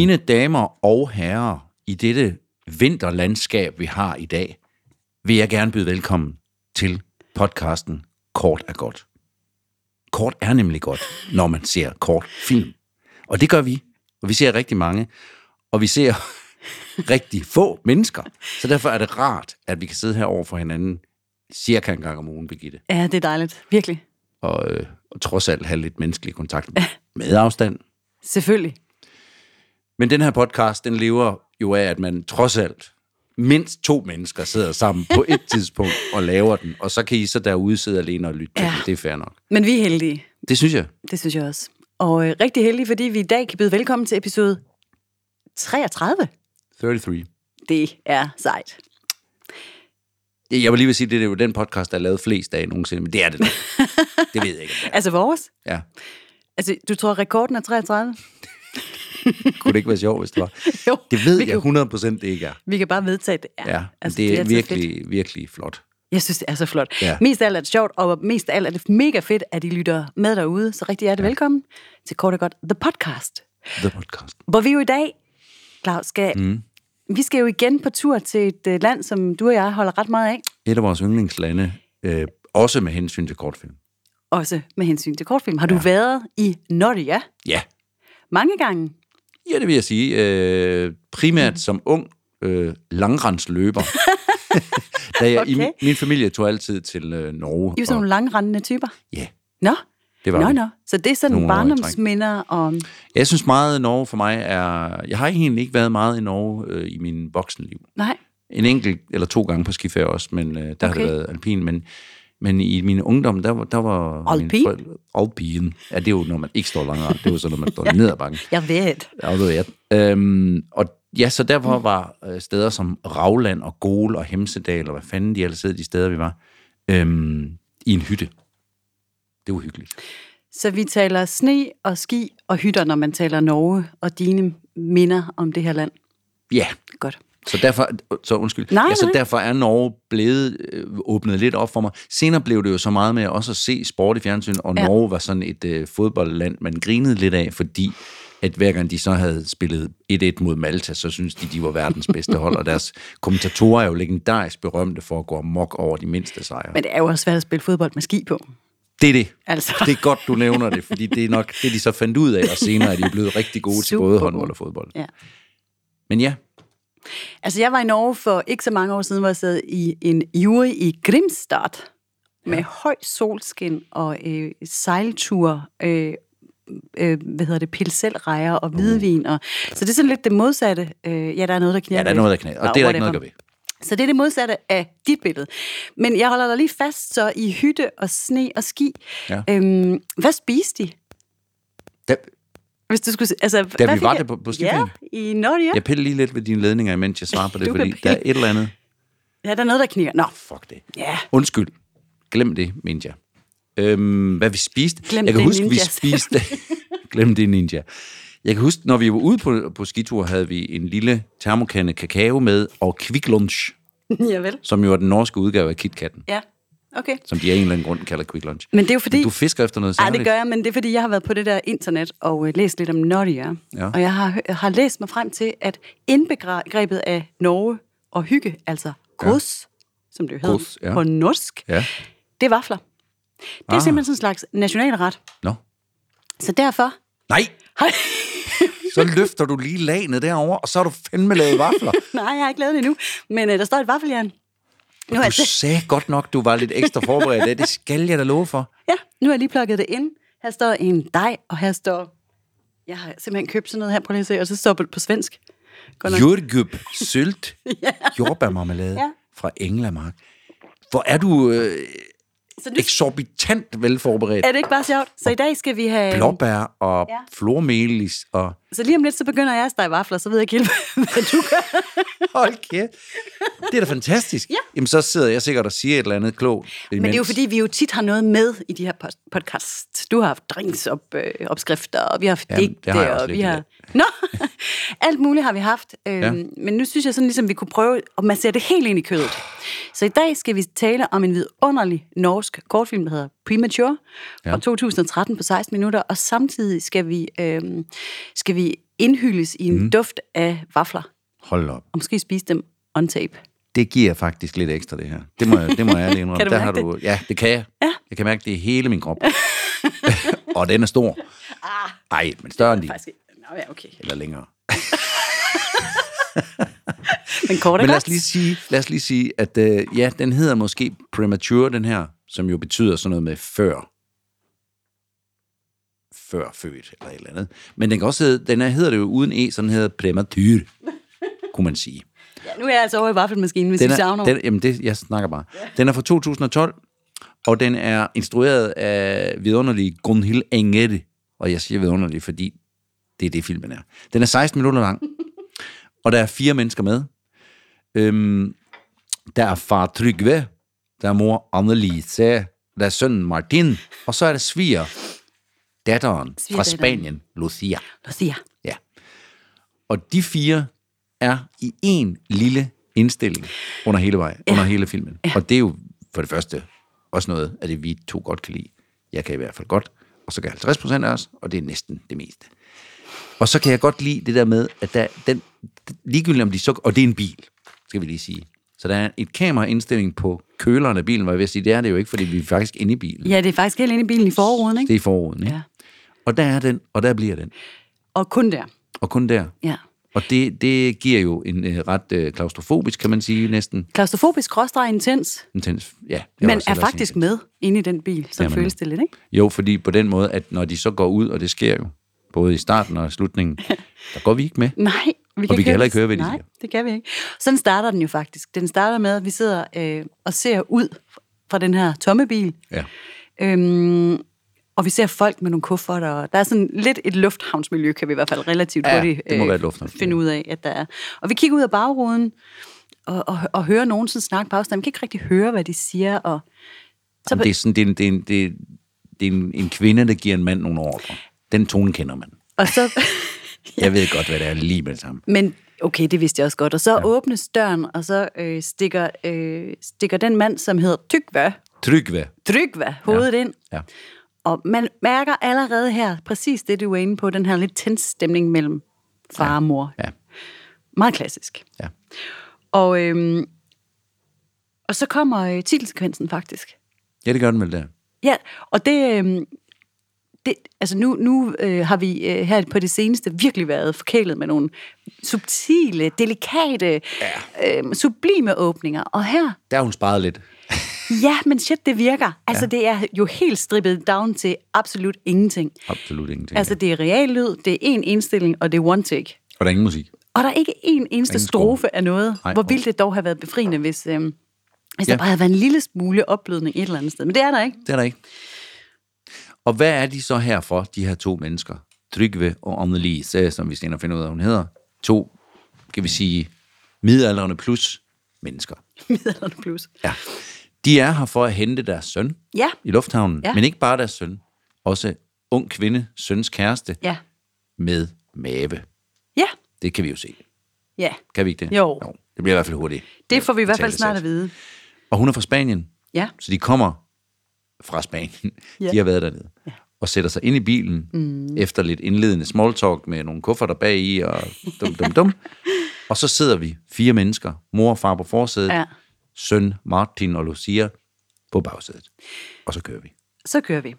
Mine damer og herrer, i dette vinterlandskab, vi har i dag, vil jeg gerne byde velkommen til podcasten Kort er godt. Kort er nemlig godt, når man ser kort film. Og det gør vi, og vi ser rigtig mange, og vi ser rigtig få mennesker. Så derfor er det rart, at vi kan sidde her over for hinanden cirka en gang om ugen, Birgitte. Ja, det er dejligt. Virkelig. Og, øh, og trods alt have lidt menneskelig kontakt med afstand. Selvfølgelig. Men den her podcast, den lever jo af, at man trods alt mindst to mennesker sidder sammen på et tidspunkt og laver den, og så kan I så derude sidde alene og lytte til Ja. den. Det er fair nok. Men vi er heldige. Det synes jeg. Det synes jeg også. Og øh, rigtig heldige, fordi vi i dag kan byde velkommen til episode 33. 33. Det er sejt. Jeg vil lige vil sige, det er jo den podcast, der er lavet flest af nogensinde, men det er det. det ved jeg ikke. Altså vores? Ja. Altså, du tror, rekorden er 33? Kunne det ikke være sjovt, hvis det var? Jo. Det ved jeg kan, 100% det ikke er. Vi kan bare vedtage det. Ja, altså, det er, altid virkelig, Fedt. virkelig flot. Jeg synes, det er så flot. Ja. Mest af alt er det sjovt, og mest af alt er det mega fedt, at I lytter med derude. Så rigtig hjertelig ja. velkommen til Kort og Godt, The Podcast. The podcast. Hvor vi jo i dag, Claus, skal... Mm. Vi skal jo igen på tur til et øh, land, som du og jeg holder ret meget af. Et af vores yndlingslande, øh, også med hensyn til kortfilm. Også med hensyn til kortfilm. Har du været i Norge? Ja, Mange gange. Ja, det vil jeg sige. Øh, primært som ung øh, langrendsløber. da jeg, i, Okay. min, min familie tog altid til øh, Norge. I jo sådan og, nogle langrendende typer. ja, Nå, det var nå, nå. Så det er sådan Nogle i barndomsminder om... Jeg synes meget, Norge for mig er... Jeg har egentlig ikke været meget i Norge øh, i min voksenliv. Nej, En enkelt eller to gange på skiferie også, men øh, der okay. har det været alpin. Men, men i min ungdom, der var... Der var Alpin? Alpin. Ja, det er jo, når man ikke står langrend. Det er jo sådan, når man står ned ad bakken. jeg ved. Ja, det ved. Øhm, og ja, så derfor var øh, steder som Ravland og Gol og Hemsedal, og hvad fanden de ellers hed, de steder, vi var, øhm, i en hytte. Det var hyggeligt. Så vi taler sne og ski og hytter, når man taler Norge og dine minder om det her land. Ja, Godt. Så derfor, så undskyld, Nej, ja, så nej. derfor er Norge blevet øh, åbnet lidt op for mig. Senere blev det jo så meget med også at se sport i fjernsyn, og Ja. Norge var sådan et øh, fodboldland, man grinede lidt af, fordi at hver gang de så havde spillet 1-1 mod Malta, så synes de, de var verdens bedste hold, og deres kommentatorer er jo legendarisk berømte for at gå amok over de mindste sejre. Men det er jo også svært at spille fodbold med ski på. Det er det. Altså. Det er godt, du nævner det, fordi det er nok det, de så fandt ud af, og senere er de blevet rigtig gode til Super både gode. håndbold og fodbold. Ja. Men ja, Altså, jeg var i Norge for ikke så mange år siden, hvor jeg sad i en jury i Grimstad med ja. høj solskin og øh, sejltur, øh, øh, hvad hedder det, pilselrejer og hvidvin. Og, så det er sådan lidt det modsatte. Øh, ja, der er noget, der knærer ja der er noget, der knæder, og det er der ikke noget at gøre ved. Så det er det modsatte af dit billede. Men jeg holder dig lige fast så i hytte og sne og ski. Ja. Øhm, hvad spiste de? Da, Hvis du skulle, altså, Da vi var der på- på Ja, skiferie? i Norge. jeg piller lige lidt ved dine ledninger, imens jeg svarer på det, fordi der er et eller andet... Ja, der er noget, der kniger. Nå, Fuck det. ja. Undskyld. Glem det, mente jeg. Øhm, hvad vi spiste. Glem jeg kan det, huske, vi ninjas. spiste... Glem det, ninja. Jeg kan huske, når vi var ude på, på skitur, havde vi en lille termokande kakao med, og kviklunch, ja vel. som jo er den norske udgave af KitKatten, Ja, okay. som de af en eller anden grund kalder kviklunch. Men det er jo fordi... Du fisker efter noget Nej, særligt. det gør jeg, men det er fordi, jeg har været på det der internet og øh, læst lidt om Norge. Ja. Og jeg har, jeg har læst mig frem til, at indbegrebet af Norge og hygge, altså kos, som det jo hedder Kos, ja. på norsk, Ja. det er vafler. Det er Ah. simpelthen sådan en slags nationalret. Nå. Så derfor... Nej, Hej. så løfter du lige lagene derover, og så har du fandme lavet vafler. Nej, jeg har ikke lavet det endnu, men øh, der står et vaffeljern. Nu er Du jeg, sagde godt nok, du var lidt ekstra forberedt. Ja, det skal jeg da love for. ja, nu har jeg lige plukket det ind. Her står en dej, og her står... Jeg har simpelthen købt sådan noget her, prøv lige at se, og så står det på svensk. Jordgup, sylt, jordbærmarmelade Ja. fra Englamark. Hvor er du øh, Så nu, eksorbitant velforberedt. er det ikke bare sjovt? Så i dag skal vi have... Blåbær og Ja. flormelis og... Så lige om lidt, så begynder jeg at stege vafler, så ved jeg ikke helt, hvad du gør. Hold kæft. Det er da fantastisk. Ja. Jamen, så sidder jeg sikkert og siger et eller andet klogt. Men det er jo fordi, vi jo tit har noget med i de her pod- podcast. Du har haft drinks op, øh, opskrifter, og vi har haft Jamen, digte, det har og vi i har... Nå, alt muligt har vi haft. Øhm, Ja. Men nu synes jeg sådan ligesom, vi kunne prøve at massere det helt ind i kødet. Så i dag skal vi tale om en vidunderlig norsk kortfilm, der hedder Premature, ja. fra 2013 på 16 minutter, og samtidig skal vi, øh, skal vi indhyldes i en mm. duft af vafler, Hold op. og måske spise dem on tape. Det giver faktisk lidt ekstra, det her. Det må jeg, det må jeg ærligt indrømme. Kan du Der har du, Ja, det kan jeg. Ja. Jeg kan mærke det i hele min krop. og den er stor. Ej, men større end de. Faktisk, ja, okay. Eller længere. Men kort Men lad os lige sige, lad os lige sige at øh, ja, den hedder måske premature, den her, som jo betyder sådan noget med før. Før født, eller et eller andet. Men den kan også hedde, den her hedder det jo uden e, så den hedder premature, kunne man sige. Ja, nu er jeg altså over i vaffelmaskinen, hvis Den er, savner. den, jamen det, jeg snakker bare. Den er fra 2012, og den er instrueret af vidunderlige Gunhild Enger. Og jeg siger vidunderlig, fordi det er det, filmen er. Den er 16 minutter lang, og der er fire mennesker med. Øhm, der er far Trygve, der er mor Annelise, der er sønnen Martin, og så er der sviger datteren fra. Spanien, Lucia. Lucia. Ja. Og de fire er i en lille indstilling under hele vej, ja. under hele filmen. Ja. Og det er jo for det første også noget af det, vi to godt kan lide. Jeg kan i hvert fald godt, og så kan 50 procent af os, og det er næsten det meste. Og så kan jeg godt lide det der med, at der, den, ligegyldigt om de så... Og det er en bil, skal vi lige sige. Så der er et kameraindstilling på køleren af bilen, hvor jeg vil sige, det er det jo ikke, fordi vi er faktisk inde i bilen. Ja, det er faktisk helt inde i bilen i forruden, ikke? Det er i forruden, ikke? Ja. Og der er den, og der bliver den. Og kun der. Og kun der. Ja. Og det, det giver jo en øh, ret øh, klaustrofobisk, kan man sige, næsten Klaustrofobisk gråstrej intens, intens. Ja, men er faktisk intens. med inde i den bil. Så Jamen, føles det lidt, ikke? Jo, fordi på den måde, at når de så går ud, og det sker jo, både i starten og slutningen, der går vi ikke med. Nej, vi kan, vi kan heller ikke høre, hvad de Nej, siger. det kan vi ikke. Sådan starter den jo faktisk. Den starter med, at vi sidder øh, og ser ud fra den her tomme bil. Ja. Øhm, og vi ser folk med nogle kufferter. og Der er sådan lidt et lufthavnsmiljø, kan vi i hvert fald relativt Ja, hurtigt det må være et finde ud af, at der er. Og vi kigger ud af bagruden og, og, og hører nogen sådan snakke på afstand. Vi kan ikke rigtig høre, hvad de siger. Og så, Jamen, det er, sådan, det er, en, det er, en, det er, det er en, en kvinde, der giver en mand nogle ordre. Den tone kender man. og så, Jeg ved godt, hvad det er lige med det samme. Men okay, det vidste jeg også godt. Og så ja. åbnes døren, og så øh, stikker, øh, stikker den mand, som hedder Tygve, Trygve. Trygve, hovedet ja. ind. Ja. Og man mærker allerede her, præcis det, du er inde på, den her lidt tens stemning mellem far og mor. Ja. Meget klassisk. Ja. Og, øhm, og så kommer øh, titelsekvensen faktisk. ja, det gør den vel der. Ja, og det, øhm, det altså nu, nu øh, har vi øh, her på det seneste virkelig været forkælet med nogle subtile, delikate, ja. øh, sublime åbninger. Og her, Der har hun sparet lidt. ja, men shit, det virker. Altså, ja. det er jo helt strippet down til absolut ingenting. Absolut ingenting. Altså, det er real lyd, det er en indstilling, og det er one take. Og der er ingen musik. Og der er ikke en eneste Ingen strofe af noget. Nej, Hvor ville det dog have været befriende, hvis, øh, hvis. Ja. der bare havde været en lille smule opblødning et eller andet sted. Men det er der ikke. Det er der ikke. Og hvad er de så her for, de her to mennesker? Trygve og Annelise, som vi senere finder ud af, hun hedder. To, kan vi sige, midaldrende plus mennesker. Middelalderen plus. Ja. De er her for at hente deres søn Ja. i lufthavnen. Ja. Men ikke bare deres søn. Også ung kvinde, søns kæreste, Ja. med mave. Ja. Det kan vi jo se. Ja. Kan vi ikke det? Jo. jo. Det bliver i hvert fald hurtigt. Det får vi i hvert fald snart at vide. Og hun er fra Spanien. Ja. Så de kommer fra Spanien. Ja. De har været dernede. Ja. Og sætter sig ind i bilen, mm. efter lidt indledende small talk med nogle kufferter bag i, og dum, dum, dum. og så sidder vi, fire mennesker, mor og far på forsædet, Ja. søn Martin og Lucia på bagsædet. Og så kører vi. Så kører vi.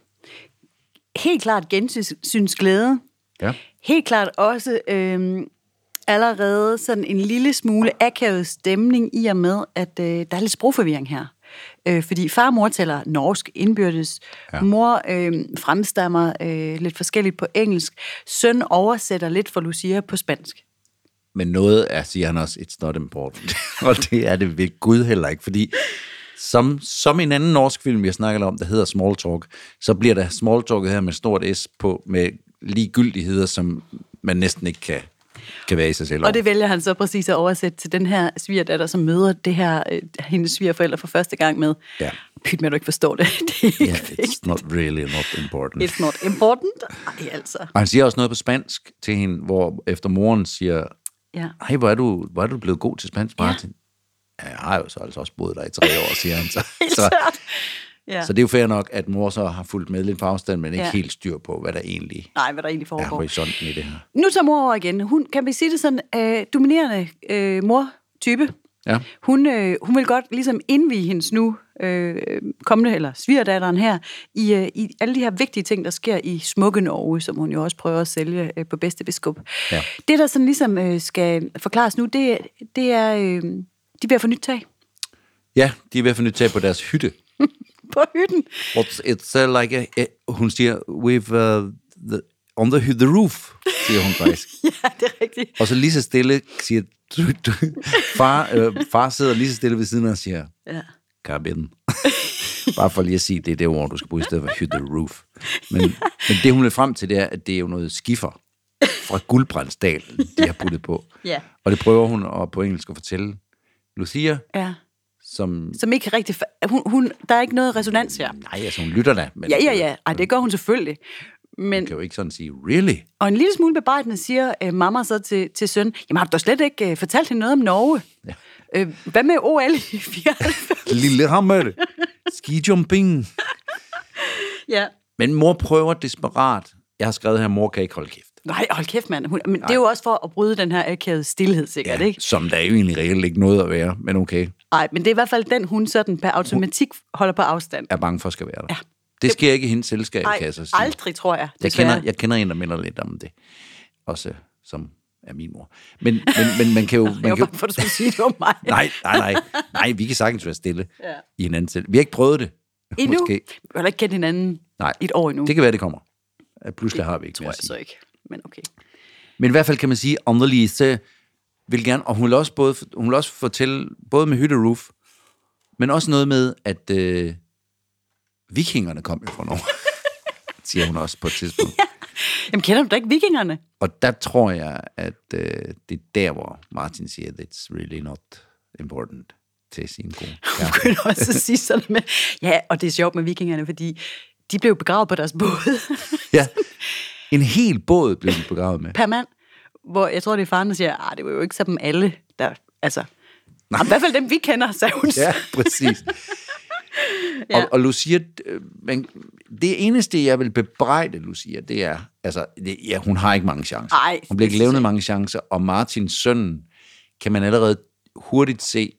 Helt klart gensyns glæde. Ja. Helt klart også øhm, allerede sådan en lille smule akavet stemning i og med, at øh, der er lidt sprogforvirring her. Øh, fordi far og mor taler norsk indbyrdes. Ja. Mor øh, fremstammer øh, lidt forskelligt på engelsk. Søn oversætter lidt for Lucia på spansk. Men noget er, siger han også, it's not important. og det er det ved Gud heller ikke, fordi som, som en anden norsk film, jeg snakker om, der hedder Small Talk, så bliver der Small Talket her med stort S på, med ligegyldigheder, som man næsten ikke kan, kan være i sig selv Og det vælger han så præcis at oversætte til den her svigerdatter, som møder det her, øh, hendes svigerforældre for første gang med. Ja. Pyt med, at du ikke forstår det. Det er Ja, vigtigt. it's not really not important. It's not important. Ej, altså. Og han siger også noget på spansk til hende, hvor efter moren siger, Ja. hej, hvor er du, hvor er du blevet god til spansk, Martin? Ja. Jeg har jo så altså også boet der i tre år, siger han så. Så. Ja. Så det er jo fair nok, at mor så har fulgt med lidt på afstand, men ikke Ja. helt styr på, hvad der egentlig Nej, hvad der egentlig er foregår. horisonten i det her. Nu tager mor over igen. Hun, kan vi sige det sådan, øh, dominerende øh, mor-type. Ja. Hun, øh, hun vil godt ligesom indvige hendes nu øh, kommende, eller svigerdatteren her, i, øh, i alle de her vigtige ting, der sker i smukke Norge, som hun jo også prøver at sælge øh, på bedste biskop. Ja. Det, der sådan ligesom øh, skal forklares nu, det, det er, øh, de er ved at få nyt tag Ja, de er ved at få nyt tag på deres hytte. på hytten. It's, it's uh, like, a, a, hun siger, we've, uh, the, on the, the roof, siger hun faktisk. ja, det er rigtigt. Og så lige så stille siger, du, du, far, øh, far sidder lige så stille ved siden af og siger, Ja. cabin. Bare for lige at sige, det er det ord, du skal bruge i stedet for hytte roof. Men, men det, hun vil frem til, det er, at det er jo noget skiffer fra Guldbrandsdal, de har puttet på. Ja. Og det prøver hun at, på engelsk at fortælle Lucia, ja. Som... Som ikke rigtig... Hun, hun, der er ikke noget resonans her. Nej, altså hun lytter da, men Ja, ja, ja. Ej, det gør hun selvfølgelig. Men, hun kan jo ikke sådan sige, really? og en lille smule bearbejdende siger øh, mamma så til, til søn, jamen har du da slet ikke øh, fortalt hende noget om Norge? Ja. Øh, hvad med OL i 94? Lille hammer, skijumping. ja. Men mor prøver desperat. Jeg har skrevet her, mor kan ikke holde kæft. Nej, hold kæft, mand. Hun, men det er jo også for at bryde den her akavede stillhed, sikkert, ja. ikke? som der er jo egentlig reelt ikke noget at være, men okay, Nej, men det er i hvert fald den, hun sådan per automatik holder på afstand. er bange for at skal være der. Ja. Det sker ikke i hendes selskab, Nej, kan jeg så sige. aldrig, tror jeg. Jeg kender, jeg kender en, der minder lidt om det. Også som er min mor. Men, men, men man kan jo... Jeg Man var kan, bange for, at du skulle sige det om mig. nej, nej, nej. Nej, vi kan sagtens være stille Ja. i en anden selv. Vi har ikke prøvet det. Endnu? Måske. Vi har ikke kendt hinanden Nej. i et år endnu. Det kan være, det kommer. Pludselig har vi ikke tror jeg så ikke. Men okay. Men i hvert fald kan man sige, Annelise vil gerne, og hun vil også, både, hun vil også fortælle, både med hytte roof, men også noget med, at øh, vikingerne kom jo fra Norge, siger hun også på et tidspunkt. Jamen, kender du da ikke vikingerne? Og der tror jeg, at øh, det er der, hvor Martin siger, it's really not important til sin kone. Ja. Du kunne også sige sådan med. Ja, og det er sjovt med vikingerne, fordi de blev begravet på deres båd ja. En hel båd blev de begravet med. per mand. Hvor jeg tror, det er faren, der siger, at det var jo ikke så dem alle, der... Altså, Nej. i hvert fald dem, vi kender, sagde hun. Ja, præcis. ja. Og, og Lucia, men det eneste, jeg vil bebrejde Lucia, det er, altså, det, ja, hun har ikke mange chancer. Ej, hun bliver ikke levnet mange chancer, og Martins søn, kan man allerede hurtigt se,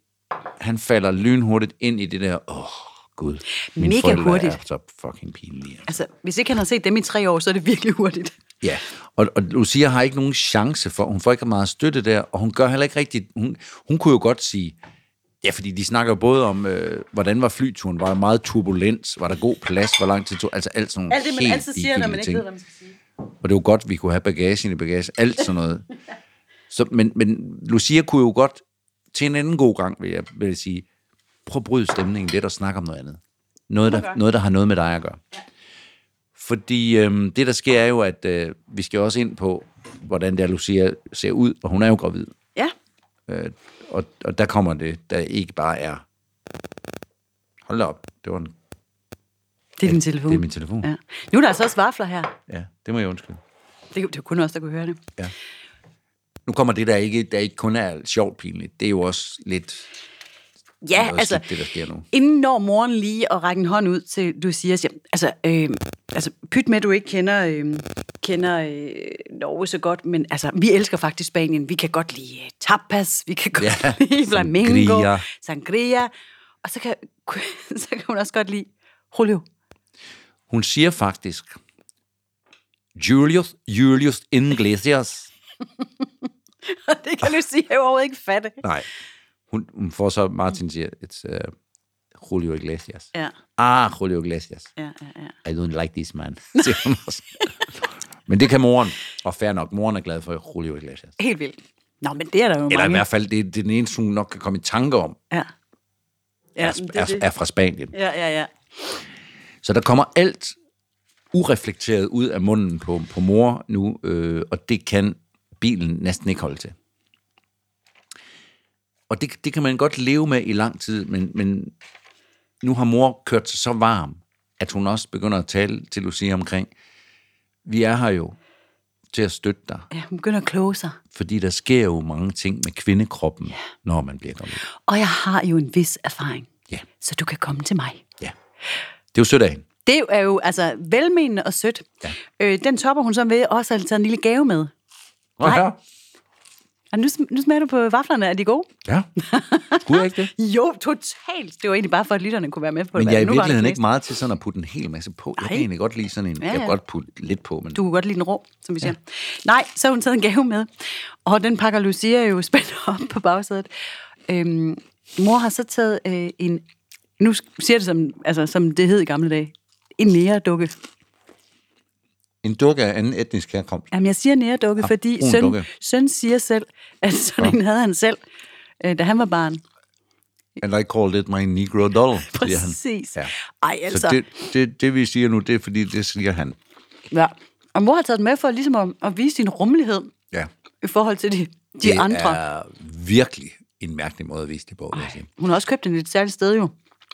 han falder lynhurtigt ind i det der, åh, oh, gud, mine Mega hurtigt. er så fucking pinlige. Altså, hvis ikke han har set dem i tre år, så er det virkelig hurtigt. Ja, og, og Lucia har ikke nogen chance for, hun får ikke meget støtte der, og hun gør heller ikke rigtigt, hun, hun kunne jo godt sige, ja, fordi de snakker både om, øh, hvordan var flyturen, var der meget turbulens, var der god plads, hvor lang tid tog, altså alt sådan nogle Alt det, man helt altid siger, når man ikke ting. ved, hvad man skal sige. Og det var godt, vi kunne have bagagen i bagage, alt sådan noget. Så, men, men Lucia kunne jo godt, til en anden god gang, vil jeg, vil jeg sige, prøv at bryde stemningen lidt og snakke om noget andet. Noget, der, noget, der har noget med dig at gøre. Fordi øhm, det, der sker, er jo, at øh, vi skal også ind på, hvordan der Lucia ser ud, og hun er jo gravid. Ja, Øh, og, og der kommer det, der ikke bare er... Hold da op, det var en, det er din telefon. det er min telefon. Ja. Nu er der altså også vafler her. Ja, det må jeg undskylde. Det, det var kun os, der kunne høre det. Ja. Nu kommer det, der ikke, der ikke kun er sjovt pinligt. Det er jo også lidt Ja, noget altså, skidt, det, der sker nu. inden når moren lige at række en hånd ud til, du siger, siger altså, øh, altså pyt med, at du ikke kender, øh, kender øh, Norge så godt, men altså, vi elsker faktisk Spanien. Vi kan godt lide øh, tapas, vi kan godt Ja, lide flamenco, sangria. sangria, og så kan, så kan hun også godt lide Julio. Hun siger faktisk, Julius, Julius Iglesias. det kan du sige, jeg overhovedet ikke fatte. Nej, hun, hun får så, Martin siger, it's uh, Julio Iglesias. Ja, Ah, Julio Iglesias. ja, ja, ja. I don't like this man, siger hun også. Men det kan moren, og fair nok, moren er glad for Julio Iglesias. Helt vildt. Nå, men det er der jo Eller i mange. hvert fald, det, det er den eneste, hun nok kan komme i tanke om, Ja. Ja, er, det er det. er fra Spanien. Ja, ja, ja. Så der kommer alt ureflekteret ud af munden på, på mor nu, øh, og det kan bilen næsten ikke holde til. Og det, det kan man godt leve med i lang tid, men, men nu har mor kørt sig så varm, at hun også begynder at tale til Lucia omkring, vi er her jo til at støtte dig, ja hun begynder at kloge sig. fordi der sker jo mange ting med kvindekroppen, når man bliver gravid. Og jeg har jo en vis erfaring. Ja. Så du kan komme til mig. Ja. Det er jo sødt af hende. Det er jo altså velmenende og sødt. Ja. Øh, den topper hun så ved også at taget en lille gave med. Nej. Ja. Og nu, nu smager du på vaflerne. Er de gode? ja. Skulle jeg ikke det? Jo, totalt. Det var egentlig bare for, at lytterne kunne være med på det. Men jeg er i virkeligheden ikke meget til sådan at putte en hel masse på. Jeg kan egentlig godt lide sådan en. Ja, Jeg kan ja. godt putte lidt på, men Du kunne godt lide den rå, som vi siger. Nej, så har hun taget en gave med. Og den pakker Lucia jo spændt op på bagsædet. Øhm, mor har så taget øh, en... Nu siger det, som, altså, som det hed i gamle dage. En næredukke. En dukke af anden etnisk herkomst. Jamen, jeg siger næredukke, Ja, fordi brun søn, dukke. søn siger selv, at sådan en havde han selv, øh, da han var barn. And I called it my negro doll, siger han. Præcis. Ja. Ej, altså. Så det, det, det, vi siger nu, det er fordi, det siger han. Ja. Og mor har taget den med for ligesom at, at vise sin rummelighed Ja. i forhold til de, de det andre. er virkelig en mærkelig måde at vise det på, jeg sige. Hun har også købt den et særligt sted jo.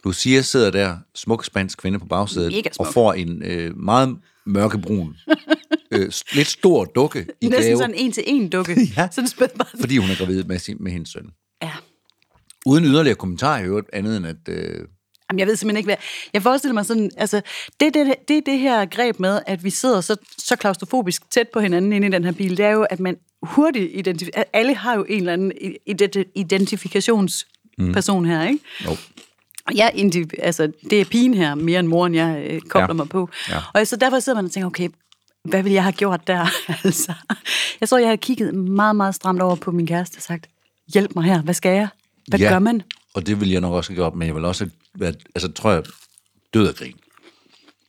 Lucia sidder der, smuk spansk kvinde på bagsædet, og får en øh, meget mørkebrun, øh, lidt stor dukke i Næsten gave, sådan en til en dukke. Ja. Sådan spædbarn. fordi hun er gravid med, sin, med hendes søn. Ja. Uden yderligere kommentar i øvrigt, andet end at... Øh, Jamen, jeg ved simpelthen ikke, hvad... Jeg forestiller mig sådan, altså, det er det, det, det her greb med, at vi sidder så, så klaustrofobisk tæt på hinanden inde i den her bil, det er jo, at man hurtigt identificerer... Alle har jo en eller anden ident- identifikationsperson her, ikke? jo. Jeg, indi- altså, det er pigen her, mere end moren, jeg øh, kobler Ja. mig på. Ja. Og så derfor sidder man og tænker, okay, hvad ville jeg have gjort der? altså, jeg tror, jeg havde kigget meget, meget stramt over på min kæreste og sagt, hjælp mig her, hvad skal jeg? Hvad ja, gør man? Og det vil jeg nok også have gjort, men jeg vil også været, altså tror jeg, død af grin.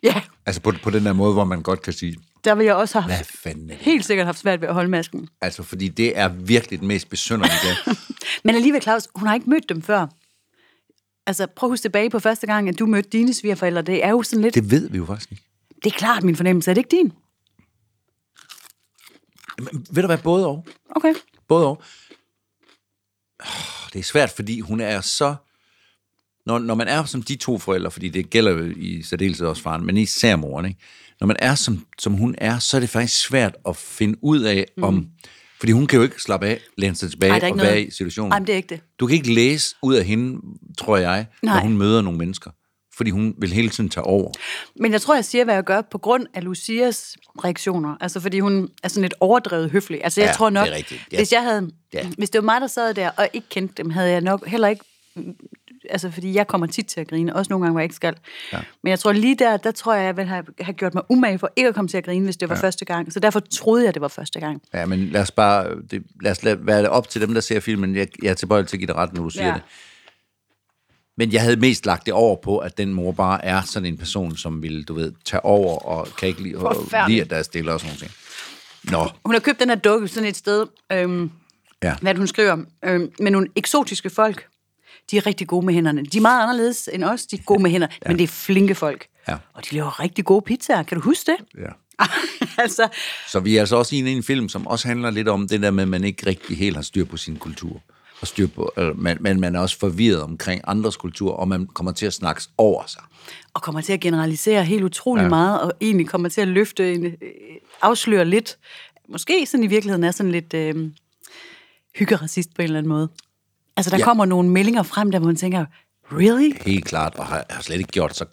Ja, Altså på, på den der måde, hvor man godt kan sige, der ville jeg også have hvad fanden helt sikkert haft svært ved at holde masken. Altså, fordi det er virkelig den mest besynderlige dag. Men alligevel, Claus, hun har ikke mødt dem før. Altså, prøv at huske tilbage på første gang, at du mødte dine svigerforældre. Det er jo sådan lidt... Det, ved vi jo faktisk ikke. det er klart min fornemmelse. Er det ikke din? Men, ved du hvad, både og. Okay. Både og. Det er svært, fordi hun er så... Når, når man er som de to forældre, fordi det gælder jo i særdeleshed også faren, men især moren, ikke? Når man er som, som hun er, så er det faktisk svært at finde ud af, mm. om... Fordi hun kan jo ikke slappe af, læne sig tilbage Ej, og ikke være noget- i situationen. Men det er ikke det. Du kan ikke læse ud af hende, tror jeg, når Nej. hun møder nogle mennesker. Fordi hun vil hele tiden tage over. Men jeg tror, jeg siger, hvad jeg gør på grund af Lucias reaktioner. Altså, fordi hun er sådan lidt overdrevet høflig. Altså, jeg Ja, tror nok, det er rigtigt. Ja. hvis jeg havde... Ja. Hvis det var mig, der sad der og ikke kendte dem, havde jeg nok heller ikke... Altså, fordi jeg kommer tit til at grine, også nogle gange, hvor jeg ikke skal. Ja. Men jeg tror lige der, der tror jeg, jeg ville have, have gjort mig umage for ikke at komme til at grine, hvis det var ja. første gang. Så derfor troede jeg, det var første gang. Ja, men lad os bare... Det, lad os lade, være det op til dem, der ser filmen. Jeg, jeg er tilbøjelig til at give dig ret, når du siger Ja. det. Men jeg havde mest lagt det over på, at den mor bare er sådan en person, som vil, du ved, tage over og kan ikke lide, og lide at der er stille og sådan noget. Nå, Hun har købt den her dukke sådan et sted, øhm, ja. hvad hun skriver, øhm, med nogle eksotiske folk. De er rigtig gode med hænderne. De er meget anderledes end os, de er gode med hænder, ja. men det er flinke folk. Ja. Og de laver rigtig gode pizzaer. Kan du huske det? ja. altså, Så vi er altså også inde i en film, som også handler lidt om det der med, at man ikke rigtig helt har styr på sin kultur. Og styr på, eller, men, men man er også forvirret omkring andres kultur, og man kommer til at snakke over sig. og kommer til at generalisere helt utrolig ja. meget, og egentlig kommer til at løfte, en, øh, afsløre lidt, måske sådan i virkeligheden er sådan lidt øh, hyggeracist på en eller anden måde. Altså, der Ja. kommer nogle meldinger frem, der hvor man tænker, really? Helt klart, og har, har slet ikke gjort så...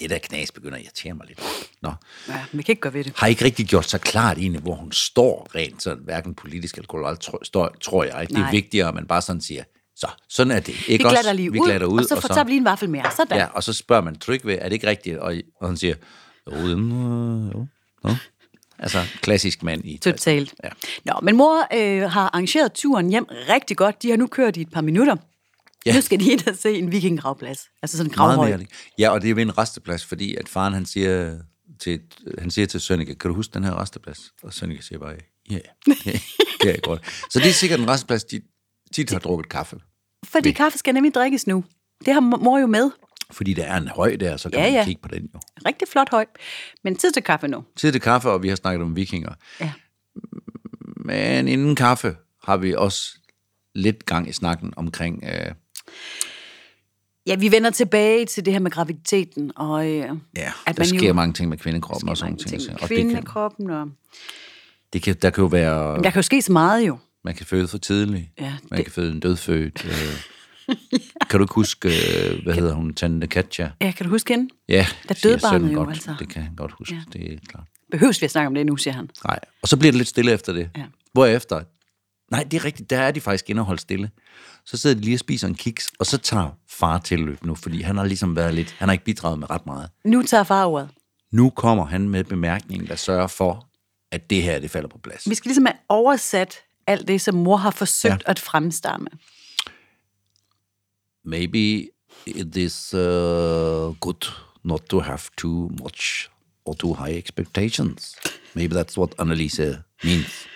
Det der knas begynder at irritere mig lidt. Nå. Ja, men vi kan ikke gøre ved det. Har ikke rigtig gjort så klart egentlig, hvor hun står rent, sådan, hverken politisk eller kulturelt, tror, står, tror jeg. Det er Nej. vigtigere, at man bare sådan siger, så, sådan er det. Vi Ikke også? glatter lige vi ud, glatter ud, og så, tager vi lige en vaffel mere. Sådan. Ja, og så spørger man tryg ved, er det ikke rigtigt? Og, og han siger, jo, jamen, øh, jo, jo. Altså, klassisk mand i... Totalt. Ja. Nå, men mor øh, har arrangeret turen hjem rigtig godt. De har nu kørt i et par minutter. Ja. Ja. Nu skal de ind og se en vikingravplads. Altså sådan en gravhøj. Ja, og det er ved en resteplads, fordi at faren han siger til, han siger til Sønneke, kan du huske den her resteplads? Og Sønneke siger bare, ja, ja, det er godt. Så det er sikkert en resteplads, de tit har drukket kaffe. Fordi kaffe skal nemlig drikkes nu. Det har mor jo med. Fordi der er en høj der, så kan Ja, man ja. kigge på den jo. Rigtig flot høj. Men tid til kaffe nu. Tid til kaffe, og vi har snakket om vikinger. Ja. Men inden kaffe har vi også lidt gang i snakken omkring... Øh, Ja, vi vender tilbage til det her med graviditeten. Og, øh, ja, at der man jo- sker mange ting med kvindekroppen og sådan ting. ting. Og det kan, Kvindekroppen og... det kan, der kan jo være... Der kan jo ske så meget jo. Man kan føde for tidligt. Ja, man det- kan føde en dødfødt. Øh, Kan du ikke huske, øh, hvad hedder hun, Tante Katja? Ja, kan du huske hende? Ja, Der døde barnet jo, godt. altså. Det kan han godt huske, ja. det er klart. Behøves vi at snakke om det nu, siger han. Nej, og så bliver det lidt stille efter det. Ja. Hvorefter, nej, det er rigtigt, der er de faktisk inde og holde stille. Så sidder de lige og spiser en kiks, og så tager far tilløb nu, fordi han har ligesom været lidt, han har ikke bidraget med ret meget. Nu tager far ordet. Nu kommer han med bemærkningen, der sørger for, at det her, det falder på plads. Vi skal ligesom have oversat alt det, som mor har forsøgt ja. at fremstamme. Maybe it is uh, good not to have too much or too high expectations. Maybe that's what Annalise means.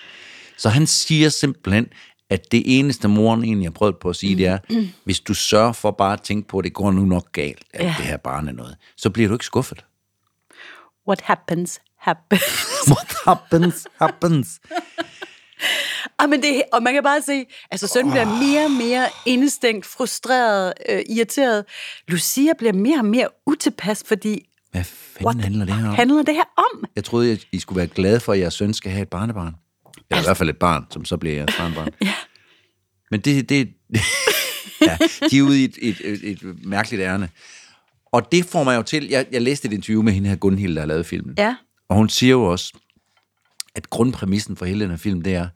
Så han siger simpelthen, at det eneste moren egentlig har prøvet på at sige, det er, hvis du sørger for bare at tænke på, at det går nu nok galt, at Ja. det her barn er noget, så bliver du ikke skuffet. What happens, happens. What happens, happens. ah, men det, og man kan bare se, altså sønnen bliver mere og mere indestængt, frustreret, øh, irriteret. Lucia bliver mere og mere utilpas, fordi Hvad fanden handler det her om? handler det her om? Jeg troede, at I skulle være glade for, at jeres søn skal have et barnebarn. Eller i hvert fald et barn, som så bliver jeres barnebarn. Ja. Men det, det ja, de er ude i et, et, et, et mærkeligt ærne. Og det får mig jo til, jeg, jeg læste et interview med hende her, Gunhild, der har lavet filmen. Ja. Og hun siger jo også, at grundpræmissen for hele den her film, det er,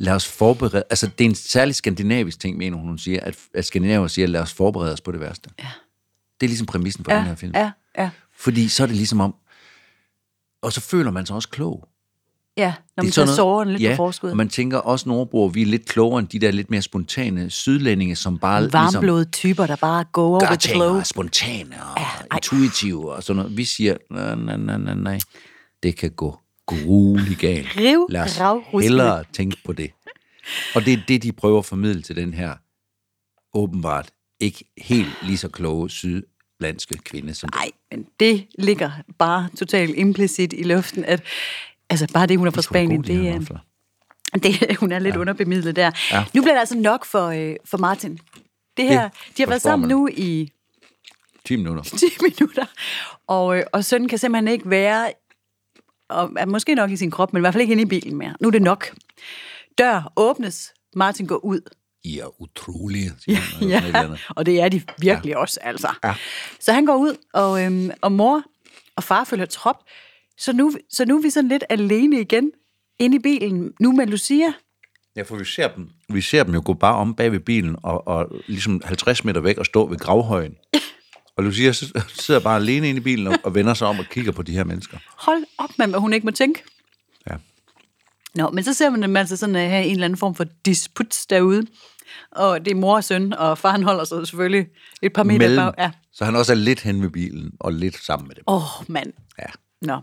lad os forberede, altså det er en særlig skandinavisk ting, mener hun, hun siger, at, at skandinaver siger, lad os forberede os på det værste. Ja. Det er ligesom præmissen for den her Ja, film. ja, ja. Fordi så er det ligesom om, og så føler man sig også klog. Ja, når man er tager sådan såren lidt ja, på forskud. og man tænker også, nordboer, vi er lidt klogere end de der lidt mere spontane sydlændinge, som bare ligesom Varmblodede typer, der bare go over the flow. og spontane og Ja, ja, ej. intuitive og sådan noget. Vi siger, nej, nej, nej, nej, nej, det kan gå grueligt galt. Riv, Lad os rav, hellere tænke på det. Og det er det, de prøver at formidle til den her åbenbart ikke helt lige så kloge sydlandske kvinde, som Nej, men det ligger bare totalt implicit i luften, at altså bare det, hun er fra Spanien, det er, det, hun er lidt ja. underbemidlet der. Ja. Nu bliver det altså nok for, øh, for Martin. Det her, Det de har været sammen man. nu i 10 minutter. 10 minutter, og, øh, og sønnen kan simpelthen ikke være, og, er måske nok i sin krop, men i hvert fald ikke inde i bilen mere. Nu er det nok. Dør åbnes, Martin går ud. I er utrolige, siger eller Ja, andet. og det er de virkelig ja. også, altså. Ja. Så han går ud, og, øhm, og mor og far følger trop. Så nu, så nu er vi sådan lidt alene igen inde i bilen, nu med Lucia. Ja, for vi ser dem, vi ser dem jo gå bare om bag ved bilen og, og ligesom 50 meter væk og stå ved gravhøjen. Og Lucia sidder bare alene inde i bilen og, og vender sig om og kigger på de her mennesker. Hold op, mand, hvad hun ikke må tænke. Ja. Nå, men så ser man dem altså sådan uh, have en eller anden form for disput derude. Og det er mor og søn, og faren holder sig selvfølgelig et par meter Mellem, bag. Ja. Så han også er lidt hen ved bilen og lidt sammen med dem. Åh, oh, mand. Ja, Nå.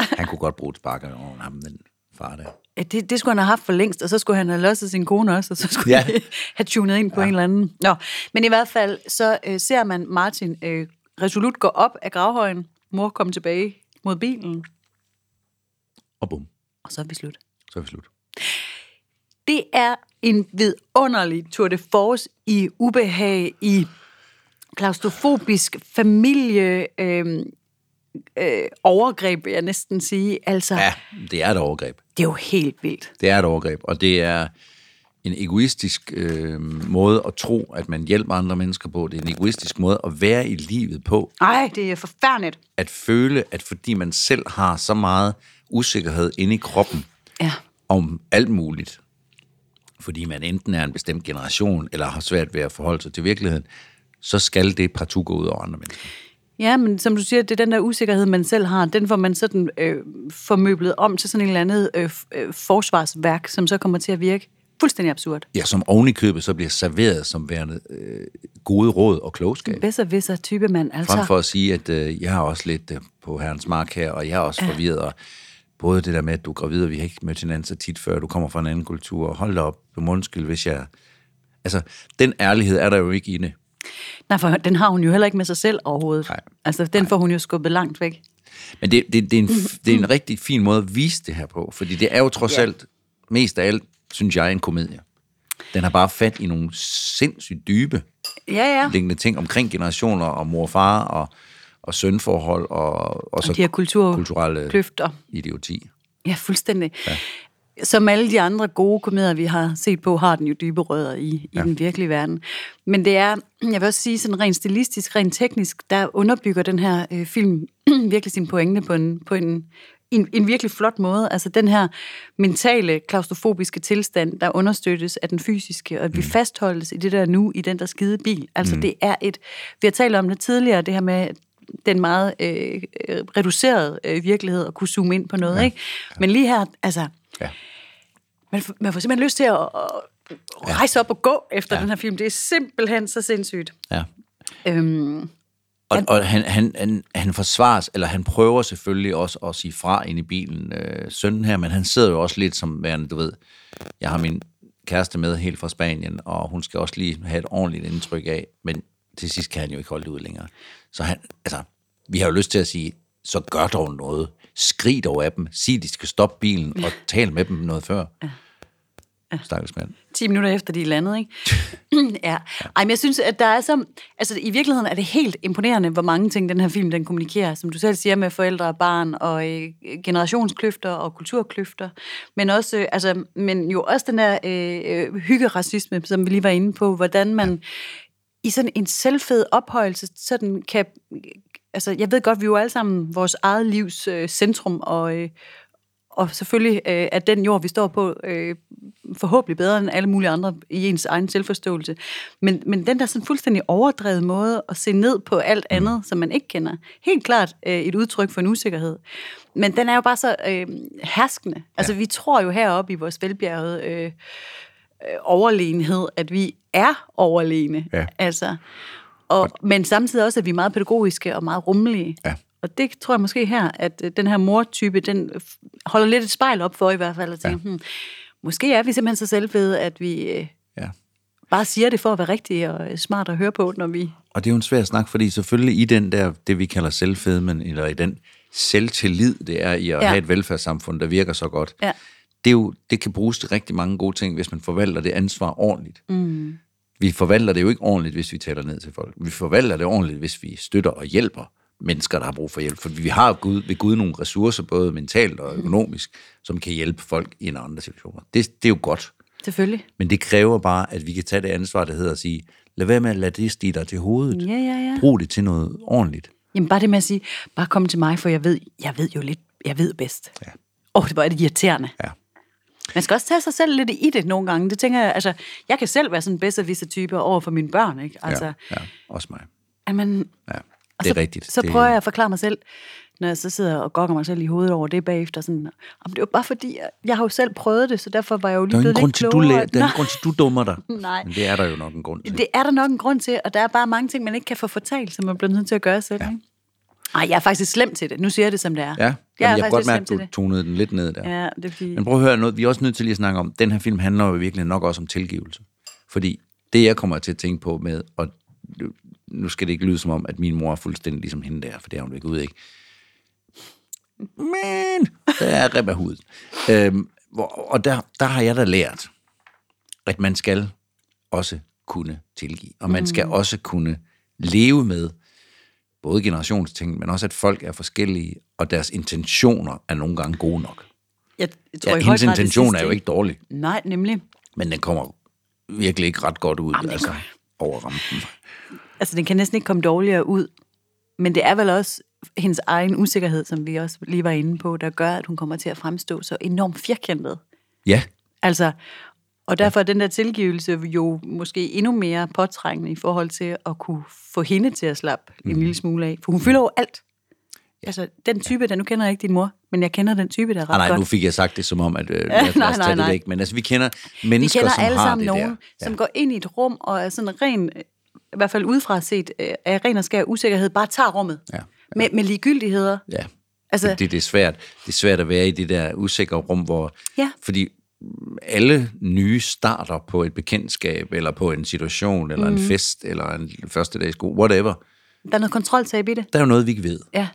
han kunne godt bruge et sparker over ham, den far der. Ja, det, det skulle han have haft for længst, og så skulle han have losset sin kone også, og så skulle Ja. ja. have tunet ind på ja. en eller anden. Nå, men i hvert fald, så øh, ser man Martin øh, resolut gå op af gravhøjen, mor komme tilbage mod bilen, Og bum, og så er vi slut. så er vi slut. Det er en vidunderlig tour de force i ubehag, i klaustrofobisk familie, øh, øh, overgreb, vil jeg næsten sige. Altså, ja. Det er et overgreb. det er jo helt vildt. Det er et overgreb, og det er en egoistisk øh, måde at tro, at man hjælper andre mennesker på. Det er en egoistisk måde at være i livet på. Ej, det er forfærdeligt. At føle, at fordi man selv har så meget usikkerhed inde i kroppen Ja. om alt muligt, fordi man enten er en bestemt generation, eller har svært ved at forholde sig til virkeligheden, så skal det partout gå ud over andre mennesker. Ja, men som du siger, det er den der usikkerhed, man selv har, den får man sådan øh, formøblet om til sådan en eller andet øh, øh, forsvarsværk, som så kommer til at virke fuldstændig absurd. Ja, som oven i købet så bliver serveret som værende øh, gode råd og klogskab. Bedst og visser type mand, altså. Frem for at sige, at øh, jeg har også lidt øh, på herrens mark her, og jeg er også forvirret, og både det der med, at du er gravid, og vi har ikke mødt hinanden så tit før, du kommer fra en anden kultur, og hold op, du må undskylde, hvis jeg... Altså, den ærlighed er der jo ikke inde. Nej, for den har hun jo heller ikke med sig selv overhovedet. Nej. Altså, den får hun jo skubbet langt væk. Men det, det, det, er en, det er en rigtig fin måde at vise det her på, fordi det er jo trods Ja. alt, mest af alt, synes jeg, en komedie. Den har bare fat i nogle sindssygt dybe Ja, ja. liggende ting omkring generationer og mor og far og, og sønforhold og, og så de her kultur- kulturelle kløfter. idioti. Ja, fuldstændig. Ja. Som alle de andre gode komedier, vi har set på, har den jo dybe rødder i, i ja. den virkelige verden. Men det er, jeg vil også sige, sådan rent stilistisk, rent teknisk, der underbygger den her øh, film virkelig sin pointe på en, på en, en, en virkelig flot måde. Altså den her mentale, klaustrofobiske tilstand, der understøttes af den fysiske, og at vi mm. fastholdes i det der nu, i den der skide bil. Altså mm. det er et, vi har talt om det tidligere, det her med den meget øh, reducerede øh, virkelighed, at kunne zoome ind på noget, ja. ikke? Men lige her, altså, ja. man, man får simpelthen lyst til at, at rejse op og gå efter ja. den her film. Det er simpelthen så sindssygt. Ja. Øhm, og, og han, han, han, han forsvares, eller han prøver selvfølgelig også at sige fra ind i bilen, øh, sønnen her, men han sidder jo også lidt som værende, du ved, jeg har min kæreste med helt fra Spanien, og hun skal også lige have et ordentligt indtryk af, men til sidst kan han jo ikke holde det ud længere. Så han, altså, vi har jo lyst til at sige, så gør dog noget. Skrig dog af dem. Sig, de skal stoppe bilen, og tal med dem noget før. Ja. Ja. Stakkels mand. 10 minutter efter de er landet, ikke? ja. Ej, men jeg synes, at der er så... Altså, i virkeligheden er det helt imponerende, hvor mange ting den her film, den kommunikerer, som du selv siger, med forældre og barn, og øh, generationskløfter og kulturkløfter. Men også, øh, altså, men jo også den der øh, øh hyggeracisme, som vi lige var inde på, hvordan man ja. i sådan en selvfed ophøjelse sådan kan... Altså, jeg ved godt, vi er jo alle sammen vores eget livs øh, centrum, og, øh, og selvfølgelig øh, er den jord, vi står på, øh, forhåbentlig bedre end alle mulige andre i ens egen selvforståelse. Men, men den der sådan fuldstændig overdrevet måde at se ned på alt mm. andet, som man ikke kender, helt klart øh, et udtryk for en usikkerhed. Men den er jo bare så øh, herskende. Altså ja. vi tror jo heroppe i vores velbjergede øh, øh, overlegenhed, at vi er overlegne. Ja. Altså, og, men samtidig også, at vi er meget pædagogiske og meget rummelige. Ja. Og det tror jeg måske her, at øh, den her mortype, den holder lidt et spejl op for i hvert fald, at tænke, ja. hmm, måske er vi simpelthen så selvfede, at vi øh, ja. bare siger det for at være rigtigt og øh, smart at høre på, når vi... Og det er jo en svær snak, fordi selvfølgelig i den der, det vi kalder selvfedmen, eller i den selvtillid, det er i at ja. have et velfærdssamfund, der virker så godt, ja. det, er jo, det kan bruges til rigtig mange gode ting, hvis man forvalter det ansvar ordentligt. Mm. Vi forvalter det jo ikke ordentligt, hvis vi taler ned til folk. Vi forvalter det ordentligt, hvis vi støtter og hjælper mennesker, der har brug for hjælp. For vi har Gud, ved Gud nogle ressourcer, både mentalt og økonomisk, som kan hjælpe folk i en andre situationer. Det, det er jo godt. Selvfølgelig. Men det kræver bare, at vi kan tage det ansvar, der hedder at sige, lad være med at lade det stige dig til hovedet. Ja, ja, ja. Brug det til noget ordentligt. Jamen bare det med at sige, bare kom til mig, for jeg ved, jeg ved jo lidt, jeg ved bedst. Ja. Åh, oh, det var det irriterende. Ja. Man skal også tage sig selv lidt i det nogle gange. Det tænker jeg, altså, jeg kan selv være sådan en bedste type over for mine børn, ikke? Altså, ja, ja, også mig. Jamen, ja. Og det er så, rigtigt. Så det... prøver jeg at forklare mig selv, når jeg så sidder og gokker mig selv i hovedet over det bagefter. Sådan, om det var bare fordi, jeg, jeg har jo selv prøvet det, så derfor var jeg jo lige blevet lidt klogere. Du der er en grund til, du dummer dig. Nej. Men det er der jo nok en grund til. Det er der nok en grund til, og der er bare mange ting, man ikke kan få fortalt, som man bliver nødt til at gøre selv. Ja. Ikke? Ej, jeg er faktisk slem til det. Nu siger jeg det, som det er. Ja, Jamen, jeg, kan godt mærke, at du tonede den lidt ned der. Ja, det er fordi... Men prøv at høre noget. Vi er også nødt til lige at snakke om, den her film handler jo virkelig nok også om tilgivelse. Fordi det, jeg kommer til at tænke på med, og nu skal det ikke lyde som om, at min mor er fuldstændig ligesom hende der, for det er hun ikke ud, ikke? Men der er rib af hud. Øhm, og der, der har jeg da lært, at man skal også kunne tilgive. Og man skal mm. også kunne leve med både generationsting, men også at folk er forskellige, og deres intentioner er nogle gange gode nok. Jeg, tror, ja, hendes intention er jo ikke dårlig. Nej, nemlig. Men den kommer virkelig ikke ret godt ud, Jamen, altså over rampen. Altså, den kan næsten ikke komme dårligere ud. Men det er vel også hendes egen usikkerhed, som vi også lige var inde på, der gør, at hun kommer til at fremstå så enormt firkantet. Ja. Altså, og derfor er den der tilgivelse jo måske endnu mere påtrængende i forhold til at kunne få hende til at slappe mm. en mhm. lille smule af. For hun fylder jo alt. Altså, den type, der nu kender jeg ikke din mor, men jeg kender den type, der er ret ah, nej, godt. nu fik jeg sagt det som om, at øh, nej, nej, nej, nej. det væk. Men altså, vi kender mennesker, vi kender som alle har sammen det nogen, der. Ja. som går ind i et rum og er sådan ren, i hvert fald udefra set, øh, af ren og skær usikkerhed, bare tager rummet. Ja. Ja. Med, med ligegyldigheder. Ja, altså, det, det, det, er svært. Det er svært at være i det der usikre rum, hvor... Ja. Fordi alle nye starter på et bekendtskab, eller på en situation, eller mm. en fest, eller en første dags skole, whatever. Der er noget kontroltab i det. Der er jo noget, vi ikke ved. Ja.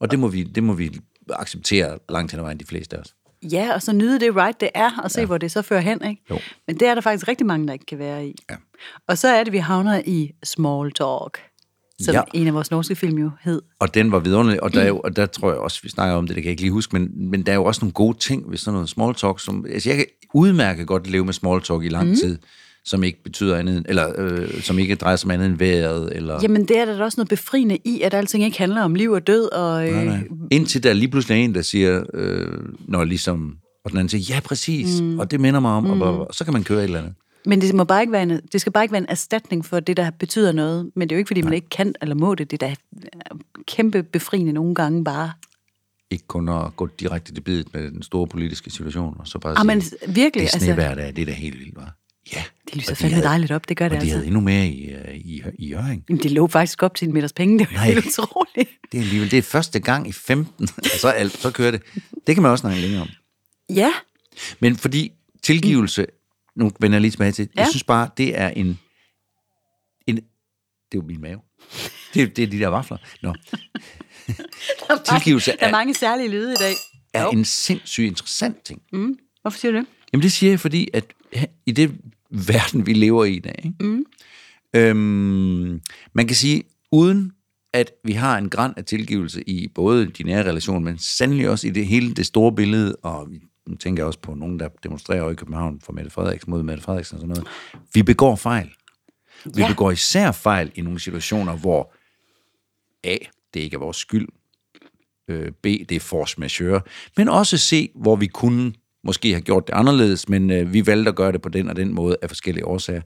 Og det må vi, det må vi acceptere langt hen ad vejen, de fleste af os. Ja, og så nyde det right, det er, og se, ja. hvor det så fører hen. Ikke? Jo. Men det er der faktisk rigtig mange, der ikke kan være i. Ja. Og så er det, vi havner i small talk. Som Ja. en af vores norske film jo hed. Og den var vidunderlig, og der, er jo, og der tror jeg også, vi snakker om det, det kan jeg ikke lige huske, men, men der er jo også nogle gode ting ved sådan noget small talk, som, altså jeg kan udmærket godt leve med small talk i lang mm. tid, som ikke betyder andet, eller øh, som ikke drejer sig om andet end vejret, eller... Jamen, det er der da også noget befriende i, at alting ikke handler om liv og død. Og, øh, Nej, nej. Indtil der lige pludselig er en, der siger, øh, når ligesom, og den anden siger, ja, præcis, mm. og det minder mig om, mm. og, bla, bla. og så kan man køre et eller andet. Men det, må bare ikke være en, det skal bare ikke være en erstatning for det, der betyder noget. Men det er jo ikke, fordi man ikke kan eller må det. Det er da kæmpe befriende nogle gange bare. Ikke kun at gå direkte til bidet med den store politiske situation, og så bare Ah, men sige, virkelig, det er altså- det er da helt vildt, var. Ja. Det lyser fandme havde- dejligt op, det gør det Og de altså. havde endnu mere i, øh, i, i Jørgen. Jamen, det lå faktisk op til en meters penge. Det var Nej. helt utroligt. Det er alligevel, det er første gang i 15, og så, er alt, så kører det. Det kan man også snakke længere om. Ja, Men fordi tilgivelse, nu vender jeg lige tilbage til, ja. jeg synes bare, det er en, en det er jo min mave. Det, det er de der vafler. Nå, der er, Tilgivelse mange, der er- mange særlige lyde i dag. er Jo. en sindssygt interessant ting. Mm. Hvorfor siger du det? Jamen det siger jeg, fordi at i det verden, vi lever i i dag, ikke? Mm. Øhm, man kan sige, uden at vi har en græn af tilgivelse i både de nære relationer, men sandelig også i det hele det store billede, og nu tænker jeg også på nogen, der demonstrerer i København for Mette Frederiksen mod Mette Frederiksen og sådan noget. Vi begår fejl. Vi Ja. begår især fejl i nogle situationer, hvor A, det ikke er vores skyld, øh, B, det er force majeure, men også C, hvor vi kunne måske have gjort det anderledes, men øh, vi valgte at gøre det på den og den måde af forskellige årsager.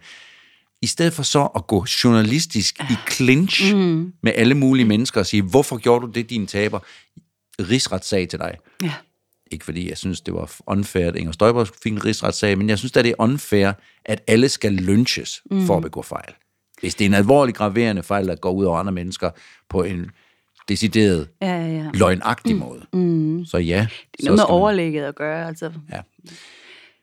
I stedet for så at gå journalistisk i clinch mm. med alle mulige mennesker og sige, hvorfor gjorde du det, din taber? Rigsretssag til dig. Ja. Ikke fordi jeg synes, det var unfair, at Inger Støjberg fik en rigsretssag, men jeg synes da, det er unfair, at alle skal lynches mm. for at begå fejl. Hvis det er en alvorlig graverende fejl, der går ud over andre mennesker på en decideret Ja, ja, ja. løgnagtig mm. måde, mm. så ja. Det er noget med man- overlægget at gøre, altså. Ja.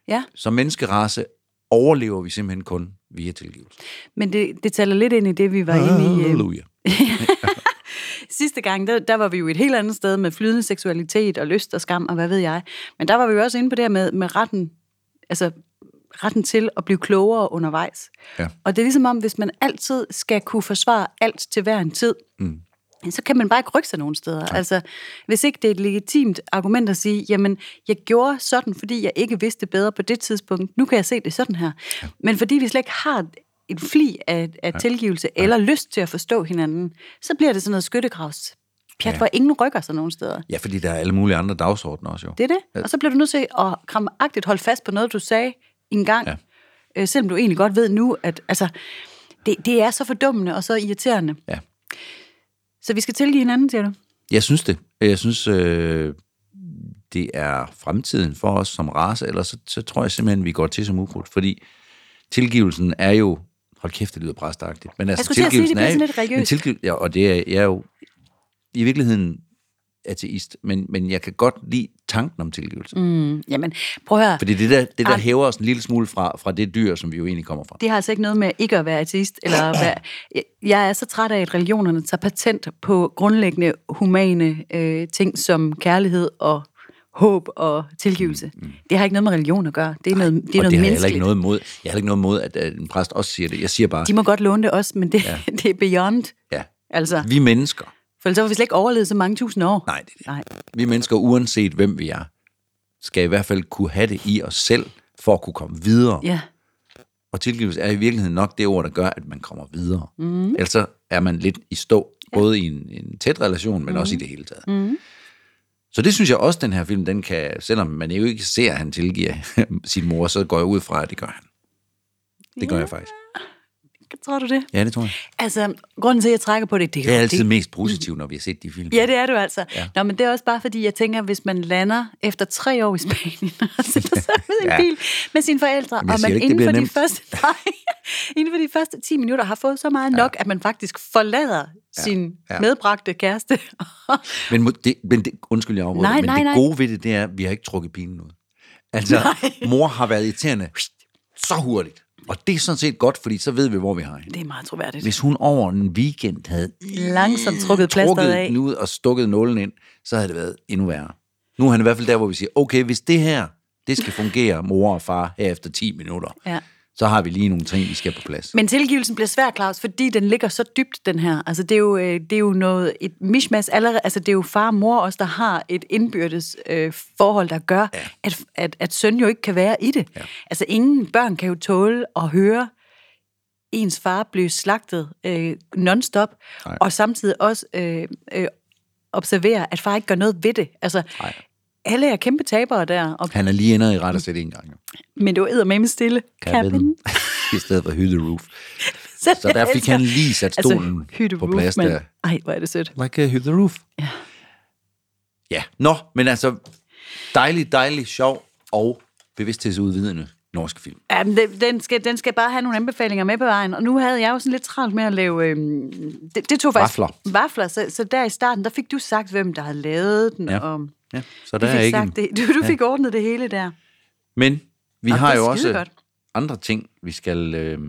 Ja, Som menneskerace overlever vi simpelthen kun via tilgivelse. men det, det taler lidt ind i det, vi var inde i. Øh, Halleluja. sidste gang, der, der var vi jo et helt andet sted med flydende seksualitet og lyst og skam og hvad ved jeg. Men der var vi jo også inde på det her med, med retten, altså retten til at blive klogere undervejs. Ja. Og det er ligesom om, hvis man altid skal kunne forsvare alt til hver en tid, mm. så kan man bare ikke rykke sig nogen steder. Ja. Altså, hvis ikke det er et legitimt argument at sige, jamen, jeg gjorde sådan, fordi jeg ikke vidste bedre på det tidspunkt. Nu kan jeg se det sådan her. Ja. Men fordi vi slet ikke har en fli af, af ja. tilgivelse eller lyst til at forstå hinanden, så bliver det sådan noget skyttegravs pjat, ja. hvor ingen rykker sig nogen steder. Ja, fordi der er alle mulige andre dagsordner også jo. Det er det. Og så bliver du nødt til at kramagtigt holde fast på noget, du sagde en gang, Ja. ja. øh, selvom du egentlig godt ved nu, at altså, det, det er så fordummende og så irriterende. Ja. Så vi skal tilgive hinanden, siger du? Jeg synes det. Jeg synes, øh, det er fremtiden for os som race, ellers så, så tror jeg simpelthen, vi går til som ukrudt, fordi tilgivelsen er jo, hold kæft, det lyder præstagtigt, men altså skulle til at sige, det tilgivelsen er sådan lidt men tilgiv, ja, og det er jeg er jo i virkeligheden ateist, men, men jeg kan godt lide tanken om tilgivelse. Mm. Jamen, prøv at høre. Fordi det der, det der Ah. hæver os en lille smule fra, fra det dyr, som vi jo egentlig kommer fra. Det har altså ikke noget med ikke at være ateist, eller at være... Jeg- Jeg er så træt af, at religionerne tager patent på grundlæggende humane øh, ting som kærlighed og håb og tilgivelse. Mm, mm. Det har ikke noget med religion at gøre. Det er noget, det er og noget det har jeg menneskeligt. ikke noget imod. Jeg har ikke noget imod, at, at en præst også siger det. Jeg siger bare, De må godt låne det også, men det, ja. det er beyond. ja, Altså, vi mennesker, for ellers har vi slet ikke overlevet så mange tusind år. nej, det er det. Nej. Vi mennesker, uanset hvem vi er, skal i hvert fald kunne have det i os selv, for at kunne komme videre. Ja. Og tilgivelse er i virkeligheden nok det ord, der gør, at man kommer videre. Mm. Ellers så er man lidt i stå, både i en, en tæt relation, men mm. også i det hele taget. Mm. Så det synes jeg også, den her film, den kan, selvom man jo ikke ser, at han tilgiver sin mor, så går jeg ud fra, at det gør han. Det gør jeg faktisk. Tror du det? Ja, det tror jeg. Altså, grunden til, at jeg trækker på det, det er Jeg er altid det, mest positiv, når vi har set de film. Ja, det er du altså. Ja. Ja. Nå, men det er også bare fordi, jeg tænker, hvis man lander efter tre år i Spanien, og sætter sig ud i en Ja. bil med sine forældre, og man ikke, det inden for, de nemt. første, nej, inden for de første 10 minutter har fået så meget nok, at man faktisk forlader sin ja. medbragte kæreste. Men, det, men det, undskyld, jeg afbryder, Nej, men nej, det nej. gode ved det, det er, at vi har ikke trukket pinen ud. Altså, mor har været irriterende så hurtigt. Og det er sådan set godt, fordi så ved vi, hvor vi har hende. det er meget troværdigt. Hvis hun over en weekend havde Langsomt trukket plasteret af. den ud og stukket nålen ind, så havde det været endnu værre. Nu er han i hvert fald der, hvor vi siger, okay, hvis det her, det skal fungere, mor og far, her efter 10 minutter, Ja. Så har vi lige nogle ting, vi skal på plads. Men tilgivelsen bliver svær, Claus, fordi den ligger så dybt, den her. Altså, det er jo, øh, det er jo noget, et mishmash allerede. Altså, det er jo far og mor også, der har et indbyrdes øh, forhold, der gør, ja. at, at, at søn jo ikke kan være i det. Ja. Altså, ingen børn kan jo tåle at høre ens far blive slagtet øh, non-stop, Nej. og samtidig også øh, øh, observere, at far ikke gør noget ved det. Altså, Nej. Alle er kæmpe tabere der, og, Han er lige inde i ret og sætte en gang. jo. men det var med stille. Cabin. I stedet for the Roof. Så der fik han lige sat stolen altså, på roof, plads men- der. Ej, hvor er det sødt. Like a Hit the Roof. Ja. Ja, nå, men altså, dejlig, dejlig, sjov og bevidsthedsudvidende norsk film. Ja, men det- den skal, den skal bare have nogle anbefalinger med på vejen. Og nu havde jeg jo sådan lidt travlt med at lave... Øhm, det, det tog faktisk... Vafler. Vafler. Så, så der i starten, der fik du sagt, hvem der havde lavet den. Ja. Og Ja, så du der fik, er ikke sagt det. Du, du fik ordnet det hele der. Men vi Og har jo også skidegodt. andre ting, vi skal... Øh,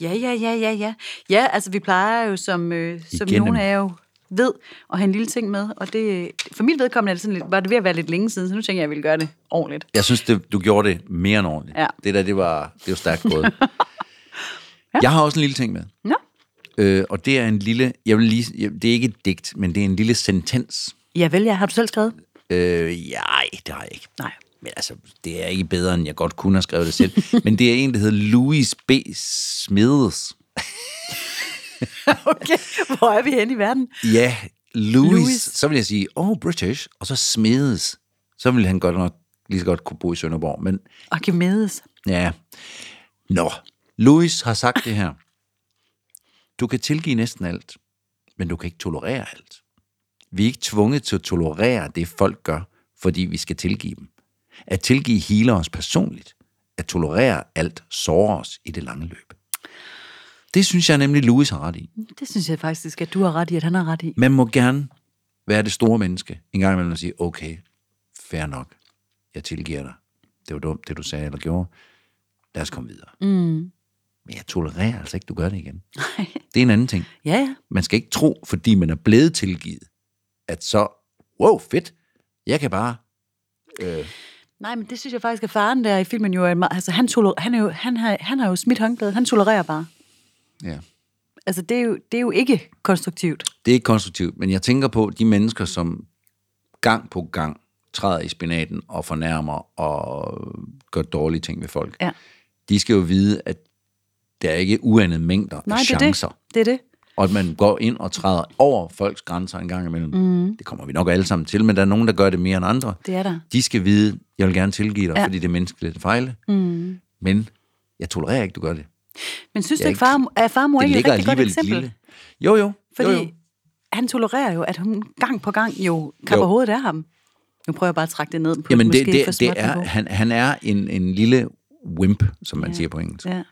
Ja, ja, ja, ja, ja. Ja, altså vi plejer jo, som, øh, som Igennem. nogle af jer jo ved, at have en lille ting med. Og det, for mit vedkommende er det sådan lidt, var det ved at være lidt længe siden, så nu tænker jeg, at jeg ville gøre det ordentligt. jeg synes, det, du gjorde det mere end ordentligt. Ja. Det der, det var, det var stærkt gået. ja. Jeg har også en lille ting med. Nå, Øh, og det er en lille... Jeg vil lige, det er ikke et digt, men det er en lille sentens. Ja vel, ja. Har du selv skrevet? Øh, ja, det har jeg ikke. Nej. Men altså, det er ikke bedre, end jeg godt kunne have skrevet det selv. Men det er en, der hedder Louis B. Smedes. Okay, hvor er vi henne i verden? Ja, Louis, Louis. Så vil jeg sige, oh, British, og så Smedes. Så ville han godt nok lige så godt kunne bo i Sønderborg. Men Archimedes. ja, nå. Louis har sagt det her. Du kan tilgive næsten alt, men du kan ikke tolerere alt. Vi er ikke tvunget til at tolerere det, folk gør, fordi vi skal tilgive dem. At tilgive healer os personligt. At tolerere alt sårer os i det lange løb. Det synes jeg nemlig, Louis har ret i. Det synes jeg faktisk, at du har ret i, at han har ret i. Man må gerne være det store menneske. En gang imellem og sige, okay, fair nok. Jeg tilgiver dig. Det var dumt, det du sagde eller gjorde. Lad os komme videre. Mm. Men jeg tolererer altså ikke, du gør det igen. Det er en anden ting. Ja, ja. Man skal ikke tro, fordi man er blevet tilgivet, at så, wow, fedt, jeg kan bare, Nej, men det synes jeg faktisk, at faren der i filmen jo er altså han, toler, han, er jo, han, har, han har jo smidt håndklædet, han tolererer bare. ja. Altså det er jo, det er jo ikke konstruktivt. Det er ikke konstruktivt, men jeg tænker på de mennesker, som gang på gang træder i spinaten og fornærmer og gør dårlige ting ved folk. Ja. De skal jo vide, at der er ikke uandede mængder Nej, af det er chancer. det. Det er det. Og at man går ind og træder over folks grænser en gang imellem. Mm. Det kommer vi nok alle sammen til, men der er nogen, der gør det mere end andre. Det er der. De skal vide, jeg vil gerne tilgive dig, Ja. fordi det er menneskeligt at fejle. Mm. Men jeg tolererer ikke, du gør det. Men synes du Jeg ikke, far, er farmor ikke et rigtig godt eksempel? lille. Jo, jo. Fordi jo, jo. han tolererer jo, at hun gang på gang jo kapper Jo. hovedet af ham. Nu prøver jeg bare at trække det ned på Jamen, et det, måske det, for det er, han, han er en, en lille wimp, som man ja. siger på engelsk. Ja.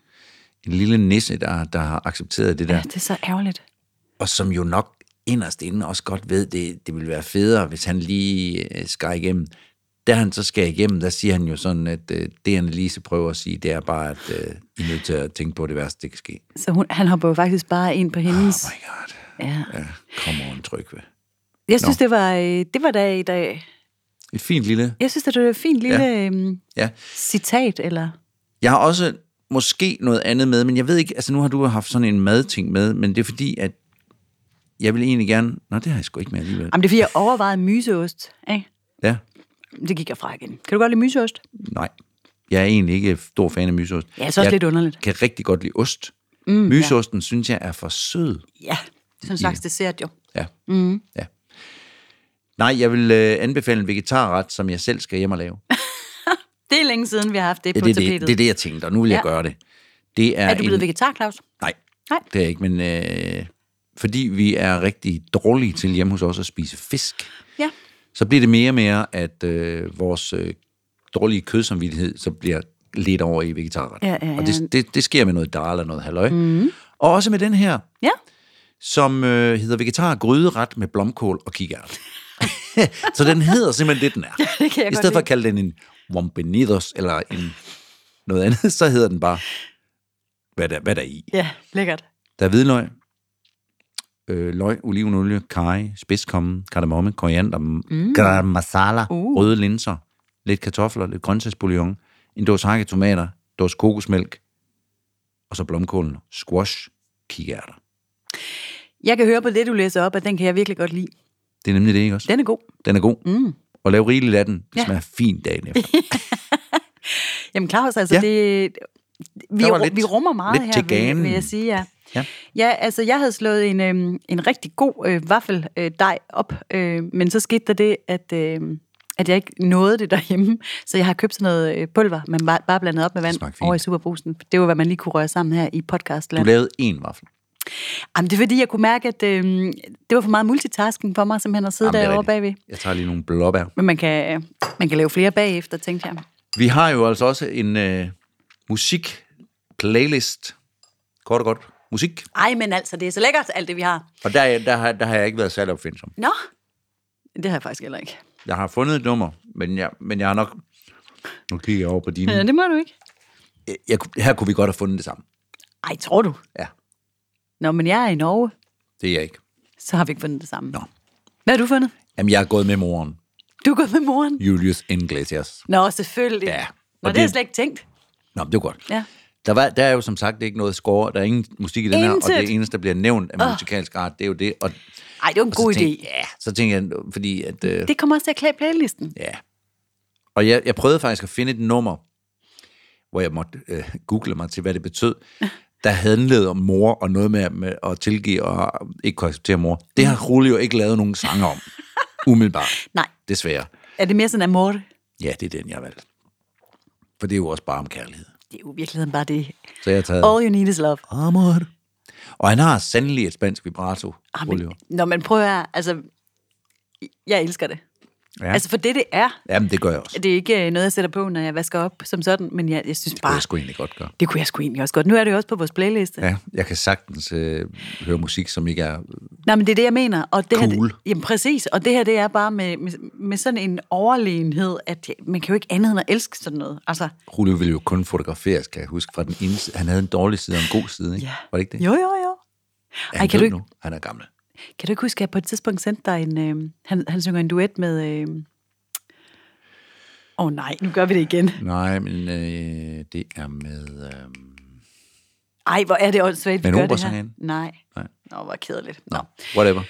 En lille nisse, der, der har accepteret det der. ja, det er så ærgerligt. og som jo nok inderst inde også godt ved, det, det ville være federe, hvis han lige øh, skar igennem. Da han så skal igennem, der siger han jo sådan, at øh, det, Annelise prøver at sige, det er bare, at øh, I er nødt til at tænke på, det værste, det kan ske. Så hun, han hopper jo faktisk bare ind på hendes... Oh my god. ja. Ja, come on, Trygve. Jeg synes, det var, øh, det var da i dag... Et fint lille... Jeg synes, det var et fint lille ja. øhm, Ja. citat, eller... Jeg har også måske noget andet med, men jeg ved ikke, altså nu har du haft sådan en madting med, men det er fordi, at jeg vil egentlig gerne... Nå, det har jeg sgu ikke med alligevel. Jamen, det er fordi, jeg overvejede myseost. Ikke? Ja, Det gik jeg fra igen. Kan du godt lide myseost? nej. Jeg er egentlig ikke stor fan af myseost. Ja, så er jeg lidt underligt. kan rigtig godt lide ost. Mm, Myseosten ja. synes jeg er for sød. Ja, sådan en slags dessert, jo. Ja. Mm. ja. Nej, jeg vil øh, anbefale en vegetarret, som jeg selv skal hjem og lave. Det er længe siden, vi har haft det Det, på det, det, tapetet. det er det, jeg tænkte, og nu vil jeg Ja. gøre det. Det er, er du blevet en, vegetar, Claus? Nej, Nej. det er jeg ikke, men øh, fordi vi er rigtig dårlige til hjemme hos os at spise fisk, Ja. så bliver det mere og mere, at øh, vores øh, dårlige kødsamvittighed så bliver lidt over i vegetarret. Ja, ja, ja. Og det, det, det sker med noget dal og noget halløj. Mm. Og også med den her, Ja. som øh, hedder vegetar gryderet med blomkål og kikært. så den hedder simpelthen det, den er. det kan jeg I stedet for at kalde den en wompenidos eller en noget andet, så hedder den bare, hvad der, hvad der er i. Ja, lækkert. Der er hvidløg, øh, løg, olivenolie, kaj, spidskommen, kardemomme, koriander, mm. garam masala, Uh. røde linser, lidt kartofler, lidt grøntsagsbouillon, en dåse hakket tomater, dåse kokosmælk, og så blomkålen, squash, kikærter. Jeg kan høre på det, du læser op, at den kan jeg virkelig godt lide. Det er nemlig det, ikke også? Den er god. Den er god. Mm. Og lav rigeligt af den. Det Ja. smager fint dagen efter. Jamen Claus, altså Ja. det... Vi, lidt- vi rummer meget lidt her, vil, vil jeg sige, ja. Ja. Ja, altså jeg havde slået en, øhm, en rigtig god øh, vaffeldej øh, dej op, øh, men så skete der det, at, øh, at jeg ikke nåede det derhjemme, så jeg har købt sådan noget øh, pulver, men bare, bare blandet op med vand over i superbrusen. Det var, hvad man lige kunne røre sammen her i Du podcastland. lavede en vaffel. Jamen, det er fordi, jeg kunne mærke, at øh, det var for meget multitasking for mig, simpelthen at sidde Jamen, er derovre bagved. Jeg tager lige nogle blåbær. Men man kan, man kan lave flere bagefter, tænkte jeg. Vi har jo altså også en øh, musik-playlist. Kort og godt. Musik. Ej, men altså, det er så lækkert, alt det vi har. Og der, er- der, har, der har jeg ikke været særlig opfindsom. Nå, det har jeg faktisk heller ikke. Jeg har fundet et nummer, men jeg, men jeg har nok... Nu kigger jeg over på dine. Ja, det må du ikke. Jeg, jeg, her kunne vi godt have fundet det sammen. Ej, tror du? Ja, Nå, men jeg er i Norge, det er jeg ikke. så har vi ikke fundet det samme. Nå. Hvad har du fundet? Jamen, jeg er gået med moren. Du er gået med moren. Julius Iglesias. Nå, selvfølgelig. Ja, Nå, og det har jeg det- slet ikke tænkt. Nå, det var godt. Ja. Der, var, der er jo som sagt ikke noget score, der er ingen musik i den her, og Intet. det eneste, der bliver nævnt af musikalsk art, det er jo det. Og, Ej, det var en og god idé. tænkte, Ja, så tænker jeg, fordi at... Øh, Det kommer også til at klæde playlisten. Ja. Og jeg, jeg prøvede faktisk at finde et nummer, hvor jeg måtte øh, google mig til, hvad det betød, der handlede om mor og noget med, med at tilgive og ikke kunne acceptere mor. Det har Julio ikke lavet nogen sange om. Umiddelbart. Nej. Desværre. Er det mere sådan amor? Ja, det er den, jeg har valgt. For det er jo også bare om kærlighed. Det er jo virkeligheden bare det. Så jeg har taget All you need is love. Amor. Og han har sandelig et spansk vibrato, Ah, Julio. men, når man prøver, altså, jeg elsker det. Ja. Altså, for det det er, Jamen, det gør jeg også. det er ikke øh, noget, jeg sætter på, når jeg vasker op som sådan, men jeg, jeg synes Det kunne bare, jeg sgu egentlig godt gøre. det kunne jeg sgu egentlig også godt. Nu er det jo også på vores playliste. Ja, jeg kan sagtens øh, høre musik, som ikke er... Nej, men det er det, jeg mener. Og det Her, Cool. det, jamen præcis, og det her, det er bare med, med, med sådan en overlegenhed, at man kan jo ikke andet end at elske sådan noget. Altså, Julio ville jo kun fotograferes, kan jeg huske, fra den ene. Han havde en dårlig side og en god side, ikke? Ja. Var det ikke det? jo, jo, jo. Ja, Ej, kan du ikke- Nu. Han er gammel. Kan du ikke huske, at jeg på et tidspunkt sendte dig en... Øh, han, han synger en duet med... Åh øh... oh, nej, nu gør vi det igen. Nej, men øh, det er med... Øh... Ej, hvor er det åndssvagt, vi Men gør det her. Nej. Nej. Nå, hvor kedeligt. Nå. Nå, whatever.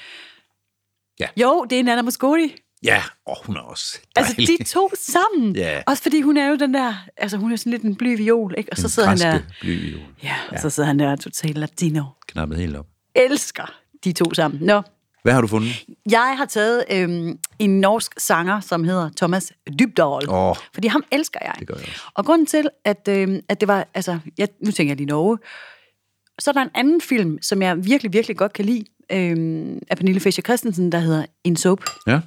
Jo, det er Nana Mosconi. Ja, og hun er også dejlig. Altså, de to sammen. Ja. Også fordi hun er jo den der... Altså, hun er sådan lidt en bly viol, ikke? Og så Den sidder han der... græske blyviol. Ja, og så sidder han der totalt latino. Knappet helt op. Elsker de to sammen. Nå, Hvad har du fundet? jeg har taget øhm, en norsk sanger, som hedder Thomas Dybdahl. Åh. Fordi ham elsker jeg. Det gør jeg også. Og grunden til, at, øhm, at det var... Altså, jeg, nu tænker jeg lige Norge. Så er der en anden film, som jeg virkelig, virkelig godt kan lide, øhm, af Pernille Fischer Christensen, der hedder En Soap. Ja,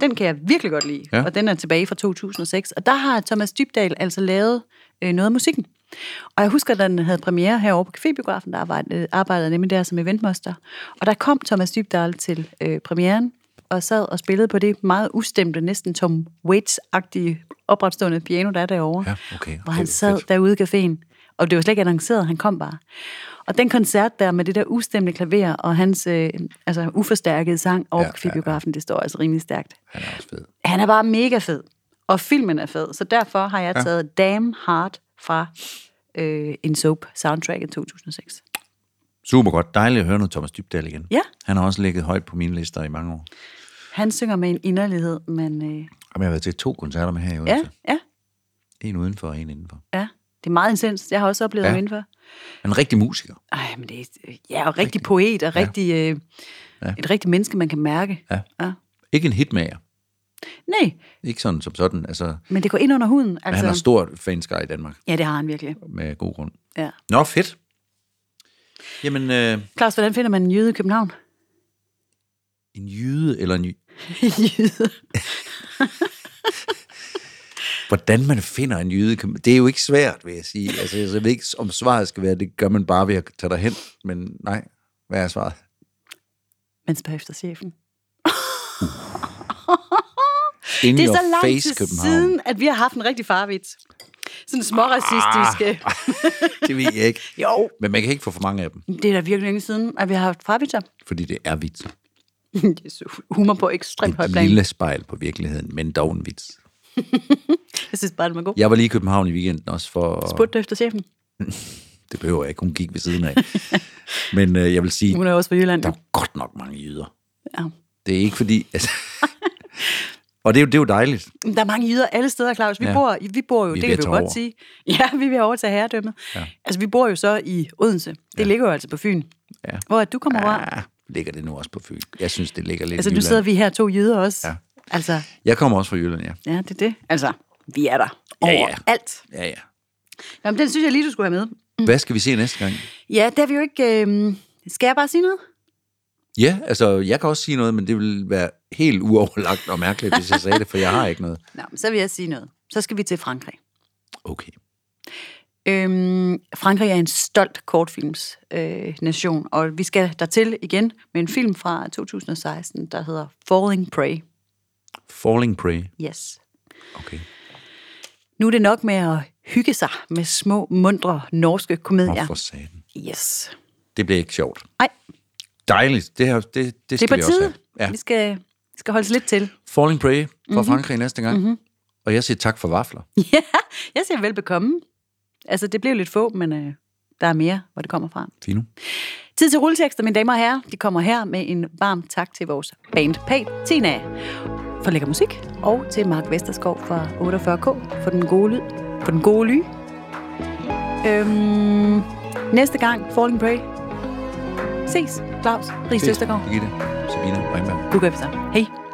Den kan jeg virkelig godt lide, ja. og den er tilbage fra 2006. Og der har Thomas Dybdahl altså lavet øh, noget af musikken. Og jeg husker, at den havde premiere herovre på Cafébiografen, der arbejdede, arbejdede nemlig der som eventmaster. Og der kom Thomas Dybdahl til øh, premieren, og sad og spillede på det meget ustemte, næsten Tom Waits-agtige opretstående piano, der er derovre. Ja, okay. Hvor han sad fedt. derude i caféen. Og det var slet ikke annonceret, han kom bare. Og den koncert der med det der ustemte klaver og hans øh, altså, uforstærkede sang over Ja, ja, Cafébiografen, det står altså rimelig stærkt. han er også fed. Han er bare mega fed. Og filmen er fed. Så derfor har jeg taget Damn Hard fra øh, en soap soundtrack i 2006. Super godt. Dejligt at høre noget Thomas Dybdahl igen. Ja. Han har også ligget højt på mine lister i mange år. Han synger med en inderlighed, men øh, Jamen, jeg har været til to koncerter med her i ja, Odense. ja, En udenfor og en indenfor. ja. Det er meget intens. Jeg har også oplevet Ja. ja. ham indenfor. Han er en rigtig musiker. Ej, men det er ja, og rigtig poet og rigtig, øh, Ja. et rigtig menneske, man kan mærke. Ja. ja. Ikke en hitmager. Nej, Ikke sådan som sådan. Altså, men det går ind under huden. altså... Han har stort fanskar i Danmark. ja, det har han virkelig. Med god grund. Ja. Nå, fedt. Jamen, øh, Claus, hvordan finder man en jøde i København? en jyde eller en jyde. jøde. Hvordan man finder en jyde, kan- det er jo ikke svært, vil jeg sige. Altså, jeg ved ikke, om svaret skal være, det gør man bare ved at tage dig hen. Men nej, hvad er svaret? Men spørg efter chefen. In Det er så lang face, tid København. siden, at vi har haft en rigtig farvits. Sådan småracistiske. Det ved jeg ikke. Jo. Men man kan ikke få for mange af dem, Det er da virkelig længe siden, at vi har haft farvitser. fordi det er vits. det er så humor på ekstremt højt Et plan. lille spejl på virkeligheden, men dog en vits. Jeg synes bare, den var god. Jeg var lige i København i weekenden også for... Spurgte efter chefen? Det behøver jeg ikke, hun gik ved siden af. Men øh, jeg vil sige, Hun er også fra Jylland. der er godt nok mange jyder. Ja. Det er ikke fordi... Altså, og det er, jo, det er jo dejligt. Der er mange jyder alle steder, Claus. Vi, Ja. ja. bor, vi bor jo, Vi det kan vi jo godt over. sige. Ja, vi at overtage herredømmet. Ja. Altså, vi bor jo så i Odense. Det ja. ligger jo altså på Fyn. Ja. Hvor er du kommer fra? Ah, ligger det nu også på Fyn. Jeg synes, det ligger lidt Altså, nu sidder vi her to jyder også. Ja. Altså, Jeg kommer også fra Jylland, ja. ja, det er det. Altså, vi er der Ja, ja. overalt. Ja, ja. Jamen, den synes jeg lige, du skulle have med. Hvad skal vi se næste gang? Ja, det har vi jo ikke... Øh... Skal jeg bare sige noget? Ja, altså, jeg kan også sige noget, men det vil være helt uoverlagt og mærkeligt, hvis jeg sagde det, for jeg har ikke noget. Nå, men så vil jeg sige noget. Så skal vi til Frankrig. Okay. Øhm, Frankrig er en stolt kortfilms øh, nation, og vi skal dertil igen med en film fra 2016, der hedder Falling Prey. Falling Prey. Yes. Okay. Nu er det nok med at hygge sig med små, mundre norske komedier. Hvorfor sagde den? Yes. Det bliver ikke sjovt. Nej, Dejligt. Det, her, det, det det skal er vi også have. Ja. Vi skal, skal holdes lidt til. Falling Prey fra Mhm. mm-hmm. Frankrig næste gang. Mm-hmm. Og jeg siger tak for vafler. Ja, jeg siger velbekomme. Altså, det blev lidt få, men øh, der er mere, hvor det kommer fra. Fino. Tid til rulletekster, mine damer og herrer. De kommer her med en varm tak til vores band Patina for lækker musik, og til Mark Vesterskov fra 48K for den gode lyd, for den gode ly. Øhm, næste gang, Falling Prey. Ses, Claus Ries Østergaard. Birgitte, Sabine, Reinberg. God efter. Hej.